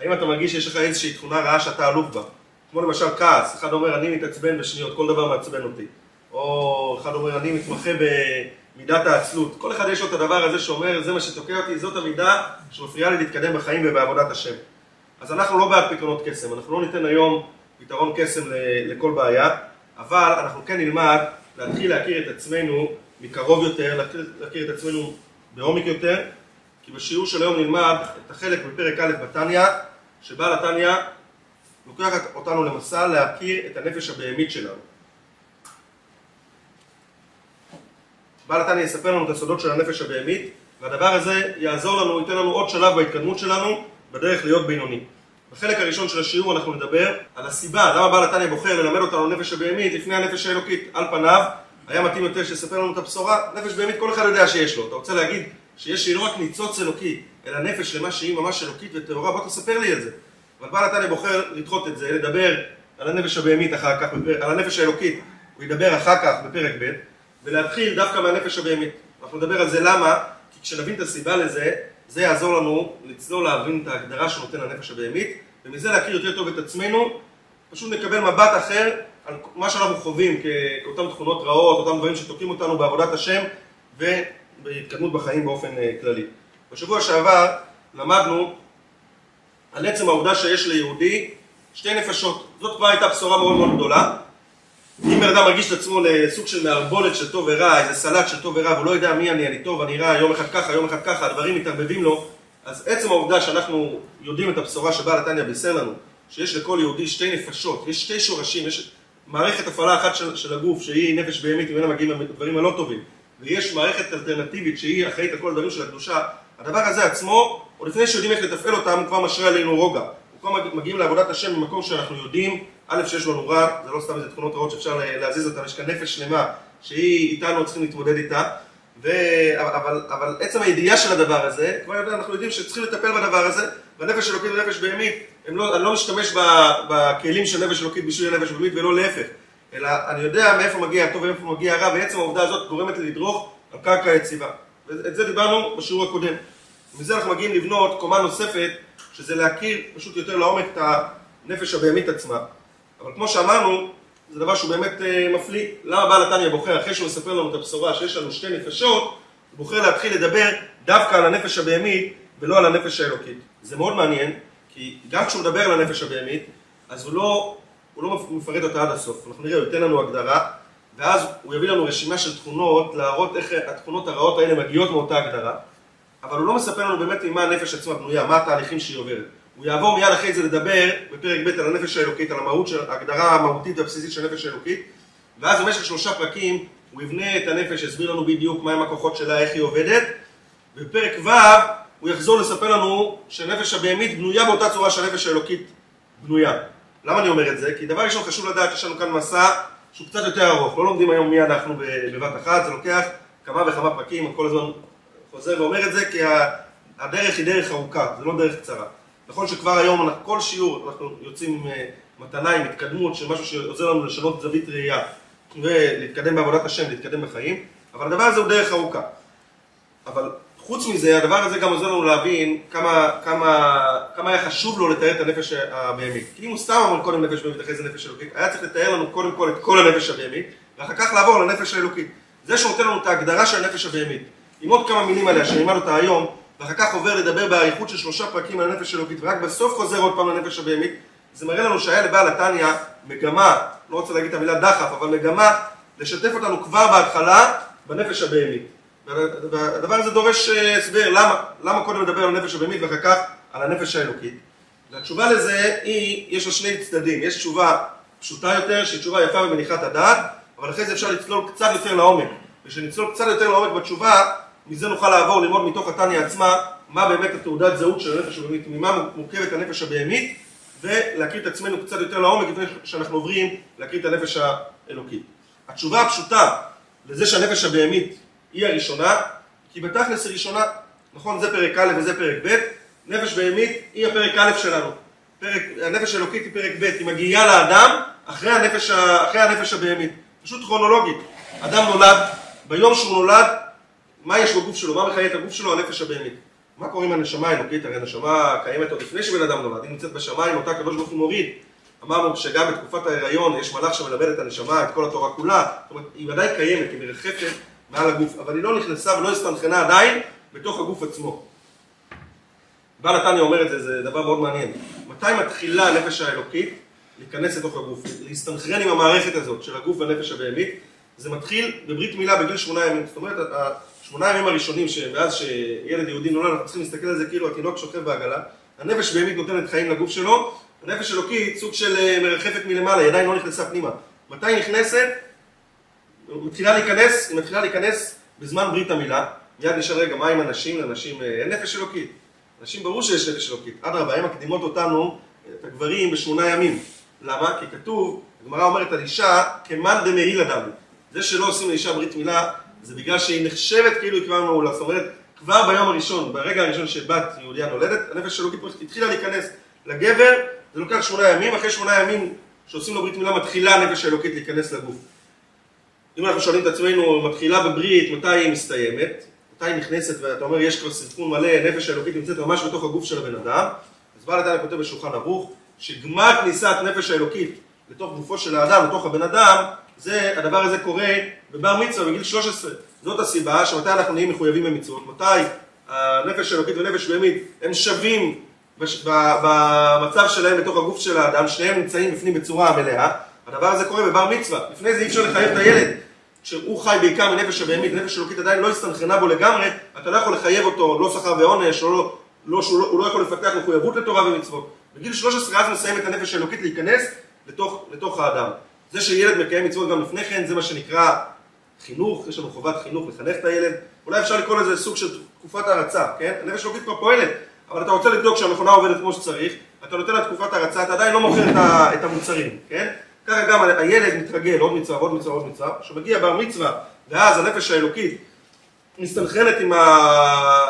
האם אתה מרגיש שיש לך איזושהי תכונה רעה שאתה אלוף בה? כמו למשל כעס, אחד אומר אני מתעצבן בשניות, כל דבר מעצבן אותי. או אחד אומר אני מתמחה במידת העצלות. כל אחד יש לו את הדבר הזה שאומר זה מה שתוקע אותי, זאת המידה שמפריעה לי להתקדם בחיים ובעבודת השם. אז אנחנו לא בעד פתרונות קסם, אנחנו לא ניתן היום פתרון קסם לכל בעיה, אבל אנחנו כן נלמד להתחיל להכיר את עצמנו מקרוב יותר, להכיר את עצמנו בעומק יותר, כי בשיעור של היום נלמד את החלק בפרק א' בתניא, שבעל התניא לוקח אותנו למסע להכיר את הנפש הבהמית שלנו. בעל התניא יספר לנו את הסודות של הנפש הבהמית, והדבר הזה יעזור לנו, ייתן לנו עוד שלב בהתקדמות שלנו בדרך להיות בינוני. בחלק הראשון של השיעור אנחנו נדבר על הסיבה, למה בעל התניא בוחר ללמד אותנו נפש הבהמית לפני הנפש האלוקית. על פניו, היה מתאים יותר שיספר לנו את הבשורה, נפש בהמית כל אחד יודע שיש לו. אתה רוצה להגיד שיש לי לא רק ניצוץ אלוקי, אלא נפש למה שהיא ממש אלוקית וטהורה, בוא תספר לי את זה. אבל בעל התניא בוחר לדחות את זה, לדבר על הנפש הבהמית אחר כך, על הנפש האלוקית, הוא ידבר אחר כך בפרק ב', ולהתחיל דווקא מהנפש הבהמית. אנחנו נדבר על זה למה, כי כשנבין את הסיבה לזה, זה יעזור לנו לצלול להבין את ההגדרה שנותן הנפש הבהמית, ומזה להכיר יותר טוב את עצמנו, פשוט נקבל מבט אחר על מה שאנחנו חווים כאותן תכונות רעות, אותם דברים שתוקעים אותנו בעבודת השם ובהתקדמות בחיים באופן אה, כללי. בשבוע שעבר למדנו על עצם העובדה שיש ליהודי שתי נפשות. זאת כבר הייתה בשורה מאוד מאוד גדולה. אם בן אדם מרגיש את עצמו לסוג של מערבולת של טוב ורע, איזה סלט של טוב ורע, והוא לא יודע מי אני, אני טוב, אני רע, יום אחד ככה, יום אחד ככה, הדברים מתערבבים לו, אז עצם העובדה שאנחנו יודעים את הבשורה שבעל התניא בישר לנו, שיש לכל יהודי שתי נפשות, יש שתי שורשים, יש מערכת הפעלה אחת של, של הגוף, שהיא נפש בהמית, ממנה מגיעים הדברים הלא טובים, ויש מערכת אלטרנטיבית שהיא אחראית על כל הדברים של הקדושה, הדבר הזה עצמו, עוד לפני שיודעים איך לתפעל אותם, הוא כבר משרה עלינו רוגע. הוא כבר מגיעים לעבודת השם במקום שאנחנו יודעים, א', שיש לנו רע, זה לא סתם איזה תכונות רעות שאפשר להזיז אותן, יש כאן נפש שלמה שהיא איתנו צריכים להתמודד איתה, ו... אבל, אבל עצם הידיעה של הדבר הזה, כבר יודע, אנחנו יודעים שצריכים לטפל בדבר הזה, והנפש אלוקית ונפש בהמית, לא, אני לא משתמש בכלים של נפש אלוקית בשביל הנפש בהמית ולא להפך, אלא אני יודע מאיפה מגיע הטוב ומאיפה מגיע הרע, ועצם העובדה הזאת גורמת לי לדרוך על קרקע יציבה. ואת זה דיברנו בשיעור הקודם. ומזה אנחנו מגיעים לבנות קומה נוספת, שזה להכיר פשוט יותר לעומק את הנפש הבהמית עצמה. אבל כמו שאמרנו, זה דבר שהוא באמת אה, מפליא. למה בעל התניא בוחר, אחרי שהוא מספר לנו את הבשורה שיש לנו שתי נפשות, הוא בוחר להתחיל לדבר דווקא על הנפש הבהמית ולא על הנפש האלוקית. זה מאוד מעניין, כי גם כשהוא מדבר על הנפש הבהמית, אז הוא לא, הוא לא מפרט אותה עד הסוף. אנחנו נראה, הוא ייתן לנו הגדרה, ואז הוא יביא לנו רשימה של תכונות, להראות איך התכונות הרעות האלה מגיעות מאותה הגדרה, אבל הוא לא מספר לנו באמת ממה הנפש עצמה בנויה, מה התהליכים שהיא עוברת. הוא יעבור מיד אחרי זה לדבר בפרק ב' על הנפש האלוקית, על המהות של, ההגדרה המהותית והבסיסית של הנפש האלוקית, ואז במשך שלושה פרקים הוא יבנה את הנפש, יסביר לנו בדיוק מהם הכוחות שלה, איך היא עובדת, ובפרק ו' הוא יחזור לספר לנו שהנפש הבהמית בנויה באותה צורה שהנפש האלוקית בנויה. למה אני אומר את זה? כי דבר ראשון חשוב לדעת שיש לנו כאן מסע שהוא קצת יותר ארוך, לא לומדים היום מי אנחנו בבת אחת, זה לוקח כמה וכמה פרקים, כל הזמן חוזר ואומר את זה כי הדרך היא דרך ארוכה, זה לא דרך קצרה. נכון שכבר היום, כל שיעור אנחנו יוצאים עם אה, מתנה, עם התקדמות של משהו שעוזר לנו לשנות זווית ראייה ולהתקדם בעבודת השם, להתקדם בחיים, אבל הדבר הזה הוא דרך ארוכה. אבל חוץ מזה, הדבר הזה גם עוזר לנו להבין כמה, כמה, כמה היה חשוב לו לתאר את הנפש הבהמית. כי אם הוא סתם אמר קודם נפש בהמית, אחרי זה נפש אלוקית, היה צריך לתאר לנו קודם כל את כל הנפש הבהמית, ואחר כך לעבור לנפש האלוקית. זה שנותן לנו את ההגדרה של הנפש הבהמית. עם עוד כמה מילים עליה שנלמד אותה היום, ואחר כך עובר לדבר באריכות של שלושה פרקים על הנפש האלוקית, ורק בסוף חוזר עוד פעם לנפש הבהמית, זה מראה לנו שהיה לבעל התניא מגמה, לא רוצה להגיד את המילה דחף, אבל מגמה לשתף אותנו כבר בהתחלה בנפש הבהמית. והדבר הזה דורש אה, הסבר, למה? למה קודם לדבר על הנפש הבהמית ואחר כך על הנפש האלוקית? והתשובה לזה היא, יש לה שני צדדים, יש תשובה פשוטה יותר, שהיא תשובה יפה ומניחת הדעת, אבל אחרי זה אפשר לצלול קצת יותר לעומק. וכשנצלול קצת יותר לעומק בתשובה, מזה נוכל לעבור ללמוד מתוך התניא עצמה, מה באמת התעודת זהות של הנפש הבהמית, ממה מורכבת הנפש הבהמית, ולהכיר את עצמנו קצת יותר לעומק לפני שאנחנו עוברים להכיר את הנפש האלוקית. התשובה הפשוטה לזה שהנפש הבהמית היא הראשונה, כי בתכלס היא ראשונה, נכון, זה פרק א' וזה פרק ב', נפש בהמית היא הפרק א' שלנו. פרק, הנפש האלוקית היא פרק ב', היא מגיעה לאדם אחרי הנפש, אחרי הנפש הבהמית. פשוט כרונולוגית. אדם נולד, ביום שהוא נולד, מה יש בגוף שלו, מה מחיה את הגוף שלו? הנפש הבהמית. מה קורה עם הנשמה האלוקית? הרי הנשמה קיימת עוד לפני שבן אדם נולד, היא נמצאת בשמיים, אותה הקדוש ברוך הוא מוריד. אמרנו שגם בתקופת ההיריון יש מלאך שמלמד את הנשמה, את כל התורה כולה, זאת אומרת, היא ודאי קיימת, היא מרחפת מעל הגוף, אבל היא לא נכנסה ולא הסתנכנה עדיין בתוך הגוף עצמו. בעל התניא אומר את זה, זה דבר מאוד מעניין. מתי מתחילה הנפש האלוקית להיכנס לתוך הגוף, להסתנכרן עם המערכת הזאת של הגוף והנפש הבהמית? זה מתחיל בברית מילה בגיל שמונה ימים. זאת אומרת, השמונה ימים הראשונים, שמאז שילד יהודי נולד, אנחנו צריכים להסתכל על זה כאילו התינוק שוכב בעגלה, הנפש בהמית נותנת חיים לגוף שלו, הנפש אלוקית סוג של אה, מרחפת מלמעלה, היא עדיין לא נכנסה פנימה. מתי נכנסת? מתחילה להיכנס, היא מתחילה להיכנס בזמן ברית המילה. מיד נשאל רגע, מה עם אנשים? לאנשים אה, אין נפש אלוקית. אנשים ברור שיש נפש אלוקית. אדרבה, הן מקדימות אותנו, את הגברים, בשמונה ימים. למה? כי כתוב, הגמרא אומרת על אישה, כמאן דמעיל אדם. זה שלא עושים לאישה ברית מילה, זה בגלל שהיא נחשבת כאילו היא כבר מעולה. זאת אומרת, כבר ביום הראשון, ברגע הראשון שבת יהודיה נולדת, הנפש אלוקית התחילה להיכנס לגבר, זה לוקח שמונה ימים, אחרי שמונה ימים שעושים לו ברית מילה מתחילה הנפש האלוקית להיכנס לגוף. אם אנחנו שואלים את עצמנו, מתחילה בברית, מתי היא מסתיימת? מתי היא נכנסת, ואתה אומר, יש כבר סרטון מלא, נפש האלוקית נמצאת ממש בתוך הגוף של הבן אדם. אז בעל התניא כותב בשולחן ערוך, שגמר כניסת נפש האלוקית לתוך גופו של האדם, לתוך הבן אדם, זה, הדבר הזה קורה בבר מצווה בגיל 13. זאת הסיבה שמתי אנחנו נהיים מחויבים במצוות, מתי הנפש האלוקית ונפש בהמית הם שווים במצב שלהם בתוך הגוף של האדם, שניהם נמצאים בפנים בצורה מלאה, הדבר הזה קורה בבר מצווה. לפני זה אי אפשר לחייב את הילד, שהוא חי בעיקר מנפש הבהמית, נפש אלוקית עדיין לא הסתנכרנה בו לגמרי, אתה לא יכול לחייב אותו, לא שכר ועונש, לא, לא, לא, לא, הוא לא יכול לפתח מחויבות לתורה ומצוות. בגיל 13 אז מסיים את הנפש האלוקית להיכנס לתוך, לתוך האדם. זה שילד מקיים מצוות גם לפני כן, זה מה שנקרא חינוך, יש לנו חובת חינוך לחנך את הילד, אולי אפשר לקרוא לזה סוג של תקופת הרצה, כן? הנפש האלוקית כבר פועלת, אבל אתה רוצה לבדוק שהמכונה עובדת כמו שצריך, אתה נותן לה תקופת הרצה, אתה עדיין לא מוכר את המוצרים, כן? ככה גם הילד מתרגל עוד מצווה, עוד מצווה, עוד מצווה, כשמגיע בר מצווה, ואז הנפש האלוקית מסתנכרנת עם, ה...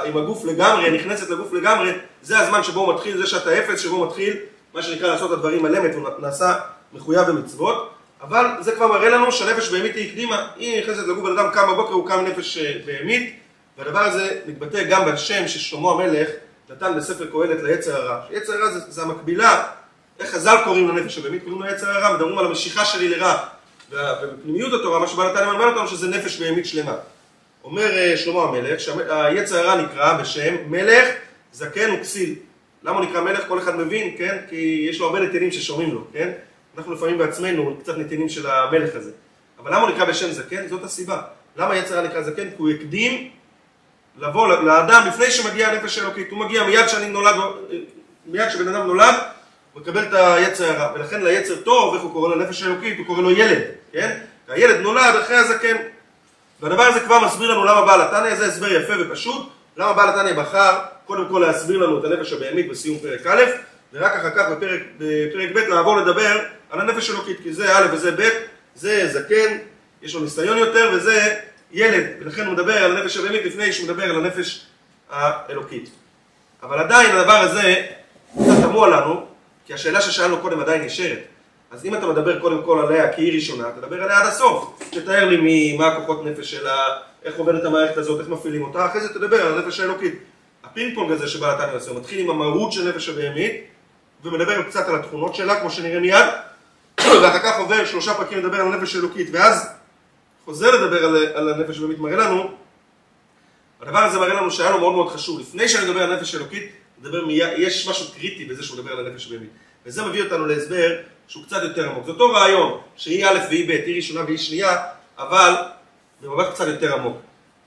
עם הגוף לגמרי, נכנסת לגוף לגמרי, זה הזמן שבו הוא מתחיל, זה שאתה אפס, שבו הוא מתחיל, מה שנקרא לעשות את הדברים על אמת, הוא נעשה מחויב במצוות, אבל זה כבר מראה לנו שהנפש בהמית היא הקדימה, היא נכנסת לגוף בן אדם, קם בבוקר, הוא קם נפש אה, בהמית, והדבר הזה מתבטא גם בשם ששלמה המלך נתן בספר קהלת ליצר הרע. יצר הרע זה, זה המקבילה, חז"ל קוראים לנפש הבהמית, קוראים לו יצר הרע, מדברים על המשיכה שלי לרע. ובפנימיות התורה, מה שבא נתן למלמד אותנו, שזה נפש בהמית שלמה. אומר אה, שלמה המלך, שהיצר הרע נקרא בשם מלך, זקן וכסיל. למה הוא נקרא מלך? כל אחד מבין, כן? כי יש לו הרבה נתינים ששומעים לו, כן? אנחנו לפעמים בעצמנו קצת נתינים של המלך הזה. אבל למה הוא נקרא בשם זקן? זאת הסיבה. למה יצר הרע נקרא זקן? כי הוא הקדים לבוא לאדם לפני שמגיע הנפש האלוקית. הוא מגיע מיד שאני נולד, מיד כשבן אדם נולד, הוא מקבל את היצר הרע. ולכן ליצר טוב, איך הוא קורא לנפש האלוקית? הוא קורא לו ילד, כן? הילד נולד אחרי הזקן. והדבר הזה כבר מסביר לנו למה בעל התניא, זה הסבר יפה ופשוט, למה בעל התניא בחר קודם כל להסביר לנו את הנפש הבהמית בסיום פרק א', ורק אחר כך בפרק, בפרק ב' לעבור לדבר על הנפש האלוקית, כי זה א' וזה ב', זה זקן, יש לו ניסיון יותר, וזה ילד, ולכן הוא מדבר על הנפש הבהמית לפני שהוא מדבר על הנפש האלוקית. אבל עדיין הדבר הזה קצת תמוה לנו, כי השאלה ששאלנו קודם עדיין נשארת. אז אם אתה מדבר קודם כל עליה היא ראשונה, תדבר עליה עד הסוף. תתאר לי מה הכוחות נפש שלה, איך עובדת המערכת הזאת, איך מפעילים אותה, אחרי זה תדבר על הנפש האלוקית. הפינג פונג הזה שהוא עושה, הוא מתחיל עם המהות של נפש הבהמית, ומדבר קצת על התכונות שלה, כמו שנראה מיד, ואחר כך עובר שלושה פרקים לדבר על הנפש האלוקית, ואז חוזר לדבר על, על הנפש הבהמית, מראה לנו, הדבר הזה מראה לנו שהיה לו מאוד מאוד חשוב. לפני שאני מדבר על נפש אלוקית, מדבר מיד, יש משהו קריטי בזה שהוא מדבר על הנפש הבהמית. וזה מביא אותנו להסבר שהוא קצת יותר עמוק. זה אותו רעיון, שהיא א' והיא ב', היא ראשונה והיא שנייה, אבל במבט קצת יותר עמוק.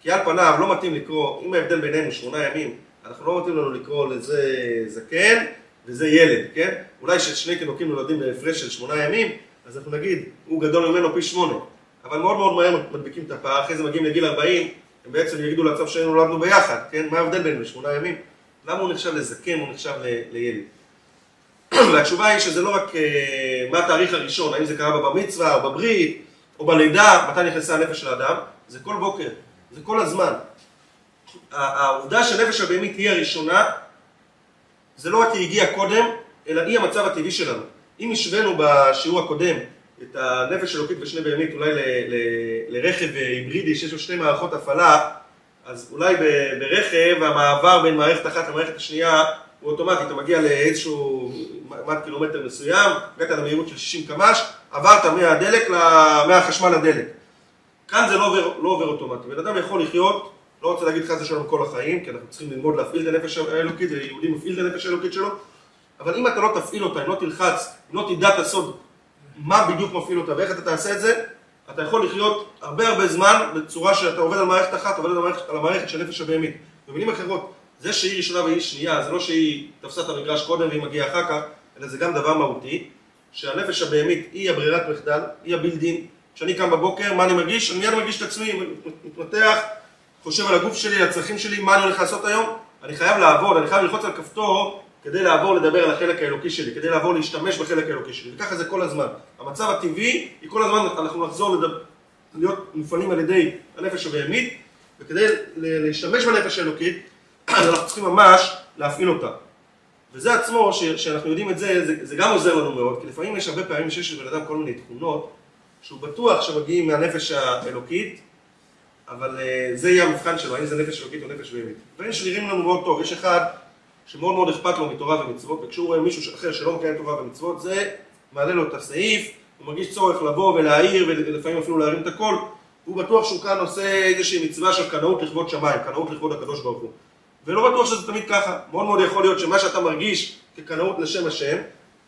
כי על פניו לא מתאים לקרוא, אם ההבדל בינינו שמונה ימים, אנחנו לא מתאים לנו לקרוא לזה זקן וזה ילד, כן? אולי ששני תינוקים נולדים בהפרש של שמונה ימים, אז אנחנו נגיד, הוא גדול ממנו פי שמונה. אבל מאוד מאוד מהר מדביקים את הפער, אחרי זה מגיעים לגיל 40, הם בעצם יגידו לעצמם שהיינו נולדנו ביחד, כן? מה ההבדל בינינו? שמונה ימים? למה הוא נחשב לזקן, הוא נחשב לילד? והתשובה היא שזה לא רק אה, מה התאריך הראשון, האם זה קרה בבר מצווה או בברית או בלידה, מתי נכנסה הנפש של האדם, זה כל בוקר, זה כל הזמן. העובדה שנפש הבהמית היא הראשונה, זה לא רק היא הגיעה קודם, אלא היא המצב הטבעי שלנו. אם השווינו בשיעור הקודם את הנפש אלוקית ושני בהמית אולי לרכב היברידי שיש לו שתי מערכות הפעלה, אז אולי ברכב המעבר בין מערכת אחת למערכת השנייה הוא אוטומטי, אתה מגיע לאיזשהו מד קילומטר מסוים, הגעת למהירות של 60 קמ"ש, עברת מהדלק, מהחשמל לדלק. כאן זה לא עובר, לא עובר אוטומטי, בן אדם יכול לחיות, לא רוצה להגיד חס ושלום כל החיים, כי אנחנו צריכים ללמוד להפעיל את הנפש האלוקית, ויהודי מפעיל את הנפש האלוקית שלו, אבל אם אתה לא תפעיל אותה, אם לא תלחץ, אם לא תדע את הסוד, מה בדיוק מפעיל אותה ואיך אתה תעשה את זה, אתה יכול לחיות הרבה הרבה זמן בצורה שאתה עובד על מערכת אחת, עובד על המערכת, על המערכת של נפש הבהמית. במילים אחרות, זה שהיא ראשונה והיא שנייה, זה לא שהיא תפסה את המגרש קודם והיא מגיעה אחר כך, אלא זה גם דבר מהותי, שהנפש הבהמית היא הברירת מחדל, היא הבילדין. כשאני קם בבוקר, מה אני מרגיש? אני מיד מרגיש את עצמי, מתפתח, חושב על הגוף שלי, על הצרכים שלי, מה אני הולך לעשות היום? אני חייב לעבוד, אני חייב ללחוץ על כפתור כדי לעבור לדבר על החלק האלוקי שלי, כדי לעבור להשתמש בחלק האלוקי שלי, וככה זה כל הזמן. המצב הטבעי היא כל הזמן אנחנו נחזור לדבר, להיות מופעלים על ידי הנפש הבהמית, וכדי להשתמש בנפש האלוקית, אנחנו צריכים ממש להפעיל אותה. וזה עצמו, ש- שאנחנו יודעים את זה, זה, זה גם עוזר לנו מאוד, כי לפעמים יש הרבה פעמים שיש לבן אדם כל מיני תכונות, שהוא בטוח שמגיעים מהנפש האלוקית, אבל uh, זה יהיה המבחן שלו, האם זה נפש אלוקית או נפש בהמית. דברים שנראים לנו מאוד טוב, יש אחד שמאוד מאוד אכפת לו מתורה ומצוות, וכשהוא רואה מישהו אחר שלא מקיים תורה ומצוות, זה מעלה לו את הסעיף, הוא מרגיש צורך לבוא ולהעיר ולפעמים אפילו להרים את הקול, הוא בטוח שהוא כאן עושה איזושהי מצווה של קנאות לכבוד שמיים, קנאות לכבוד הקדוש ברוך הוא. ולא בטוח שזה תמיד ככה, מאוד מאוד יכול להיות שמה שאתה מרגיש כקנאות לשם השם,